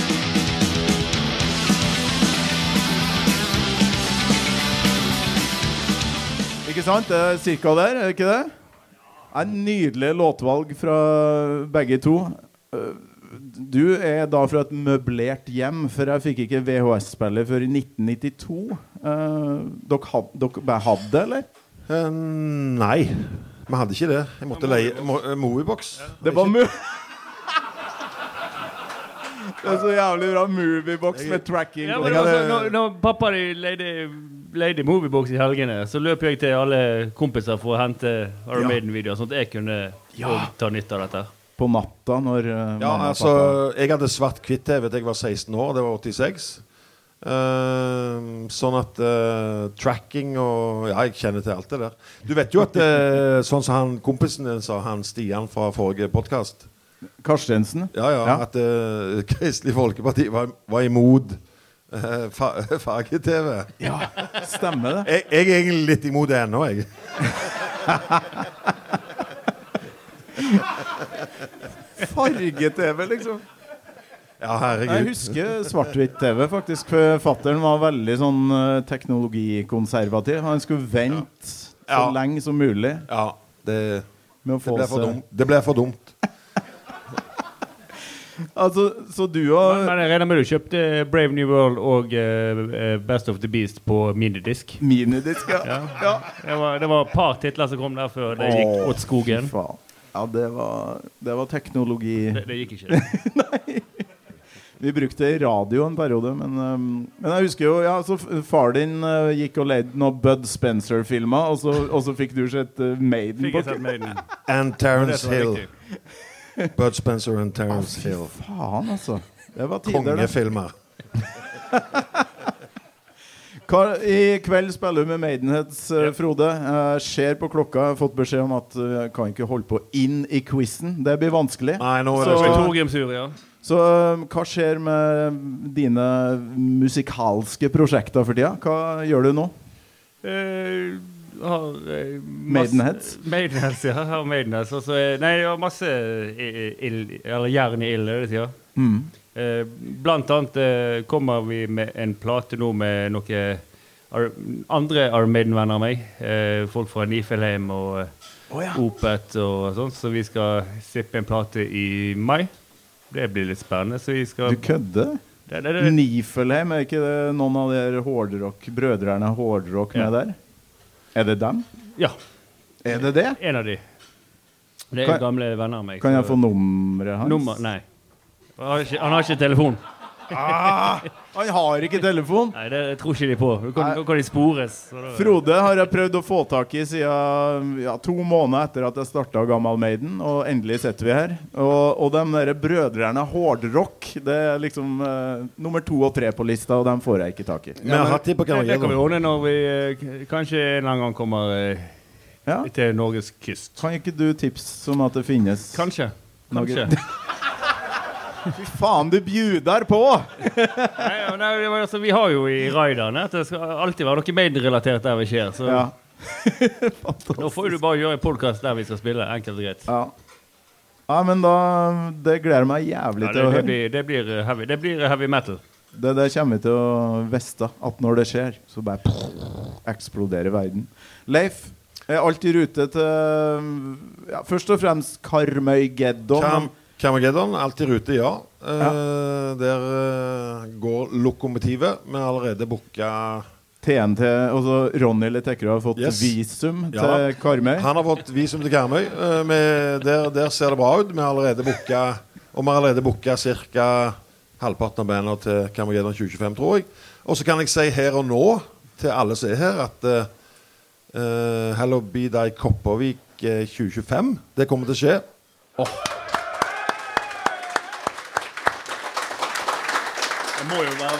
[SPEAKER 3] Ikke sant? Det er cirka der, er det ikke det? Det er Nydelig låtvalg fra begge to. Øh, Du er da fra et møblert hjem, for jeg fikk ikke VHS-spillet før i 1992. Uh, dere, had, hadde det, eller?
[SPEAKER 5] Uh, nei, vi hadde ikke det. Jeg måtte leie Mo- eh, Moviebox.
[SPEAKER 3] Det var mu... Det er så jævlig bra moviebox med tracking.
[SPEAKER 2] Ja,
[SPEAKER 3] og-
[SPEAKER 2] men
[SPEAKER 5] Jeg hadde-
[SPEAKER 2] altså, når, når pappa leide, leide Moviebox i helgene, så løp jeg til alle kompiser for å hente Iron
[SPEAKER 3] Ja.
[SPEAKER 2] Maiden-videoer, sånn at jeg kunne
[SPEAKER 3] Ja.
[SPEAKER 2] ta nytte av dette.
[SPEAKER 3] På natta når uh,
[SPEAKER 5] Ja, altså, jeg hadde svart-hvitt-TV til jeg var 16 år. Det var 86. Uh, sånn at uh, tracking og Ja, jeg kjenner til alt det der. Du vet jo at uh, sånn som han kompisen din sa, han Stian fra forrige podkast
[SPEAKER 3] Karstensen.
[SPEAKER 5] Ja, ja,
[SPEAKER 3] Ja.
[SPEAKER 5] at Kristelig Folkeparti var, var imot uh, farge-TV.
[SPEAKER 3] Ja, stemmer det.
[SPEAKER 5] Jeg, jeg er egentlig litt imot det ennå, jeg.
[SPEAKER 3] Farge-TV, liksom.
[SPEAKER 5] Ja,
[SPEAKER 3] Jeg husker svart-hvitt-TV, faktisk. For fattern var veldig sånn eh, teknologikonservativ. Han skulle vente så
[SPEAKER 5] Ja.
[SPEAKER 3] lenge som mulig
[SPEAKER 5] Ja, det, det ble for dumt. Det ble for dumt.
[SPEAKER 3] Altså, så du har
[SPEAKER 2] Men jeg regner med du kjøpte Brave New World og eh, eh, Best of the Beast på minidisk.
[SPEAKER 3] Minidisk, ja.
[SPEAKER 2] Ja.
[SPEAKER 3] ja.
[SPEAKER 2] Det var, det var et par titler som kom der før det gikk
[SPEAKER 3] Åh,
[SPEAKER 2] åt skogen.
[SPEAKER 3] fy faen. Ja, det var, det var teknologi
[SPEAKER 2] Det, det gikk ikke.
[SPEAKER 3] Vi brukte radio en periode, men, um, men jeg husker jo ja, så Far din uh, gikk og leide noen Bud Spencer-filmer, og, så- og så fikk du sett uh, Maiden
[SPEAKER 2] Fikk jeg sett Maiden.
[SPEAKER 5] And Terence Hill. Bud Spencer og Terence Hill.
[SPEAKER 3] Faen, altså. Det var tider.
[SPEAKER 5] Kongefilmer.
[SPEAKER 3] I kveld spiller du med Maidenheads, uh, Frode. Jeg ser på klokka, har fått beskjed om at uh, kan ikke holde på inn i quizen. Det blir vanskelig.
[SPEAKER 5] Nei, nå er
[SPEAKER 3] Så-
[SPEAKER 5] det slutt.
[SPEAKER 2] Torgrimsur, ja.
[SPEAKER 3] Så uh, hva skjer med dine musikalske prosjekter for tida? Hva gjør du nå?
[SPEAKER 2] Eh, har, eh, masse-
[SPEAKER 3] Maidenheads?
[SPEAKER 2] Maidenheads, ja. Har Maidenheads. Og så er- nei, jeg har masse i- i- ild, eller jern i ilden hele sier.
[SPEAKER 3] Mm.
[SPEAKER 2] Eh, blant annet eh, kommer vi med en plate nå med noen andre Iron Maiden-venner av meg. Eh, folk fra Nifelheim og eh, Opet og sånn. Så vi skal sippe en plate i mai. Det blir litt spennende. Så vi skal
[SPEAKER 3] Du kødder?
[SPEAKER 2] det, det, det,
[SPEAKER 3] Nifelheim, er ikke det noen av de hårdrock, brødrene hårdrock med
[SPEAKER 2] Ja.
[SPEAKER 3] der? Er det dem?
[SPEAKER 2] Ja,
[SPEAKER 3] Er det det?
[SPEAKER 2] en av de. Det er
[SPEAKER 3] Kan-
[SPEAKER 2] gamle venner av meg.
[SPEAKER 3] Kan jeg få nummeret hans?
[SPEAKER 2] Nummer? Nei. Han har ikke, han har ikke telefon.
[SPEAKER 3] Ah, han har ikke telefon!
[SPEAKER 2] Nei, det tror ikke de på. Nå kan, nå kan de spores.
[SPEAKER 3] Frode har jeg prøvd å få tak i siden ja, to måneder etter at jeg starta Gammal Maiden, og endelig sitter vi her. Og, og de der brødrene Hårdrock, det er liksom eh, nummer to og tre på lista, og dem får jeg ikke tak i.
[SPEAKER 5] Har hatt de på
[SPEAKER 2] Det, det kan vi ordne når vi eh, kanskje en eller annen gang kommer eh,
[SPEAKER 3] Ja.
[SPEAKER 2] til Norges kyst.
[SPEAKER 3] Kan ikke du tipse om at det finnes
[SPEAKER 2] Kanskje. Kanskje.
[SPEAKER 3] Fy faen, du bjuder på!
[SPEAKER 2] nei, nei, det var, altså, vi har jo i raiderne at det skal alltid være noe Maiden-relatert der vi skjer. Så
[SPEAKER 3] Ja.
[SPEAKER 2] nå får du bare gjøre en podkast der vi skal spille. Enkelt og greit.
[SPEAKER 3] Ja. ja, men da Det gleder meg jævlig
[SPEAKER 2] Ja,
[SPEAKER 3] til å høre.
[SPEAKER 2] Det, det, blir eh, heavy, det blir heavy metal.
[SPEAKER 3] Det det kommer vi til å vite at når det skjer, så bare eksploderer verden. Leif, er alt i rute til ja, Først og fremst Karmøygeddon.
[SPEAKER 5] Carmageddon, alt i rute, ja. Eh, Der eh, går lokomotivet. Vi har allerede booka
[SPEAKER 3] TNT Altså Ronny Letekkerud har fått
[SPEAKER 5] Yes.
[SPEAKER 3] visum
[SPEAKER 5] Ja.
[SPEAKER 3] til Karmøy.
[SPEAKER 5] Han har fått visum til Karmøy. Eh, der, der ser det bra ut. Vi har allerede booka Og vi har allerede booka ca. halvparten av bandene til Carmageddon 2025, tror jeg. Og så kan jeg si her og nå til alle som er her, at uh, Hello Be Deg Kopervik eh, 2025, det kommer til å skje.
[SPEAKER 2] Det må jo være hvert år. det.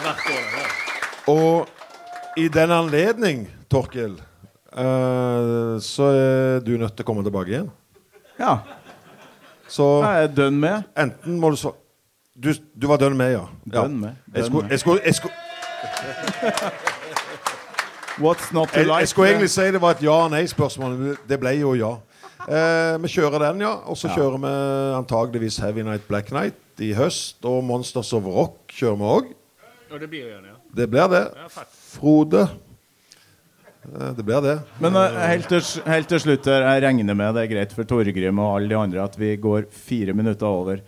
[SPEAKER 5] Og i den anledning, Torkil, uh, så er du nødt til å komme tilbake igjen.
[SPEAKER 3] Ja,
[SPEAKER 5] Så
[SPEAKER 3] jeg er dønn med.
[SPEAKER 5] enten må du svare du, du var dønn med, ja. ja.
[SPEAKER 3] Dønn med.
[SPEAKER 5] Jeg skulle, jeg, skulle, jeg, skulle,
[SPEAKER 3] What's not to like?
[SPEAKER 5] jeg skulle egentlig si det var et ja- og nei-spørsmål. det ble jo ja. Eh, vi kjører den, ja. Og så kjører vi antageligvis Heavy Night Black Night i høst. Og Monsters of Rock kjører vi òg.
[SPEAKER 2] Og det blir ja.
[SPEAKER 5] Det blir det.
[SPEAKER 2] ja.
[SPEAKER 5] Frode. Eh, det blir det.
[SPEAKER 3] Men eh, helt, til, helt til slutt her, jeg regner med det er greit for Torgrim og alle de andre at vi går fire minutter over.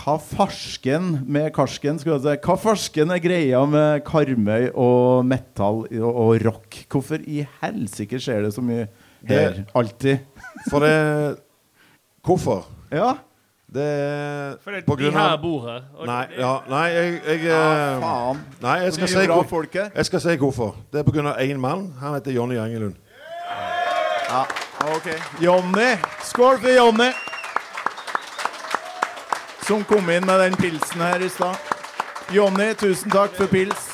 [SPEAKER 3] Hva farsken med karsken si, Hva farsken er greia med Karmøy og metal og, og rock? Hvorfor i helsike skjer det så mye her alltid?
[SPEAKER 5] For det Hvorfor?
[SPEAKER 3] Ja,
[SPEAKER 5] Det er på grunn
[SPEAKER 2] her
[SPEAKER 5] av
[SPEAKER 2] bor her.
[SPEAKER 5] Nei, ja, nei jeg, jeg
[SPEAKER 3] ja
[SPEAKER 5] eh,
[SPEAKER 3] faen.
[SPEAKER 5] Nei, jeg skal, si
[SPEAKER 3] bra
[SPEAKER 5] hvor, jeg skal si hvorfor. Det er på grunn av én mann. Han heter Jonny Engelund.
[SPEAKER 3] Ja, ok. Jonny. Skål for Jonny! Som kom inn med den pilsen her i stad. Jonny, tusen takk for pils.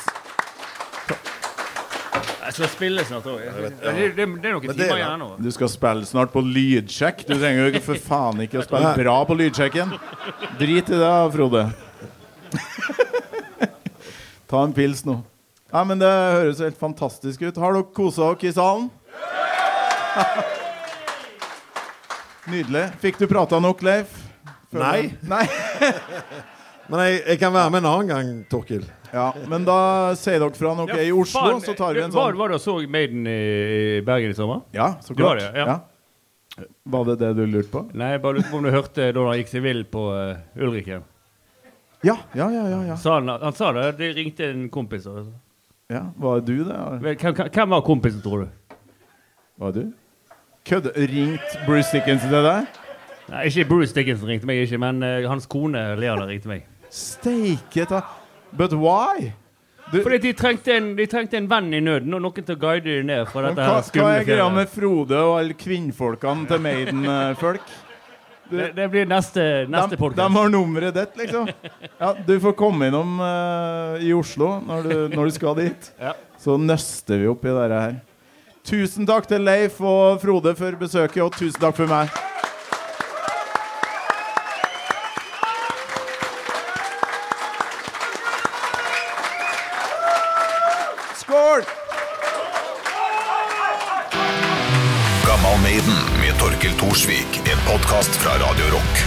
[SPEAKER 2] Jeg skal spille snart òg. Det,
[SPEAKER 5] ja.
[SPEAKER 2] det, det, er noen timer
[SPEAKER 5] er-
[SPEAKER 2] igjen nå.
[SPEAKER 3] Du skal spille snart på lydsjekk. Du trenger jo ikke for faen ikke å spille bra på lydsjekken. Drit i det, Frode. Ta en pils nå. Nei, men Det høres helt fantastisk ut. Har dere kosa dere i salen? Nydelig. Fikk du prata nok, Leif?
[SPEAKER 5] Nei.
[SPEAKER 3] Nei.
[SPEAKER 5] Men jeg, jeg kan være med en annen gang, Torkil.
[SPEAKER 3] Ja, men da sier dere fra når dere er i Oslo,
[SPEAKER 2] faen,
[SPEAKER 3] så tar vi en sånn
[SPEAKER 2] var du og så Maiden i, Bergen i sommer?
[SPEAKER 3] Ja, så
[SPEAKER 2] Det var
[SPEAKER 3] klart.
[SPEAKER 2] det, ja.
[SPEAKER 3] Var det det du lurte på?
[SPEAKER 2] Nei, jeg bare lurte på om du hørte da han gikk seg vill på uh, Ulriken.
[SPEAKER 3] Ja, ja, ja. ja, ja.
[SPEAKER 2] Sa han, han sa det. Det ringte en kompis. og-
[SPEAKER 3] ja. Var det du det?
[SPEAKER 2] Vel, Hvem, hvem- hvem var kompisen, tror du?
[SPEAKER 3] Var det du? Kødde? Ringt Bruce Dickinson til deg?
[SPEAKER 2] Nei, Ikke Bruce Dickinson ringte meg, ikke, men eh, hans kone Leana ringte meg.
[SPEAKER 3] Steike ta But why? Du,
[SPEAKER 2] Fordi de trengte, en, de trengte en venn i nøden og noen til å guide dem ned fra dette
[SPEAKER 3] hva,
[SPEAKER 2] her
[SPEAKER 3] hva
[SPEAKER 2] skumle
[SPEAKER 3] er greia med Frode og alle kvinnfolkene til Maiden-folk?
[SPEAKER 2] Det, det blir neste, neste
[SPEAKER 3] De, har nummeret ditt, liksom. Ja, du får komme innom uh, i Oslo når du, når du skal dit.
[SPEAKER 2] Ja.
[SPEAKER 3] Så nøster vi opp i dette her. Tusen takk til Leif og Frode for besøket, og tusen takk for meg.
[SPEAKER 4] Torkil En podkast fra Radio Rock.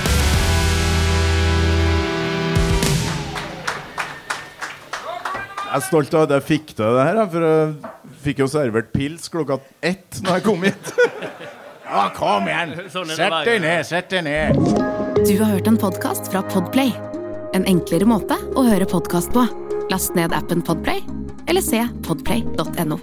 [SPEAKER 3] Jeg er stolt av at jeg fikk til det her, for jeg fikk jo servert pils klokka ett når jeg kom hit. Ja, kom igjen!
[SPEAKER 2] Sånn
[SPEAKER 3] Sett deg ned, sett deg ned.
[SPEAKER 1] Du har hørt en podkast fra Podplay. En enklere måte å høre podkast på. Last ned appen Podplay, eller se podplay.no.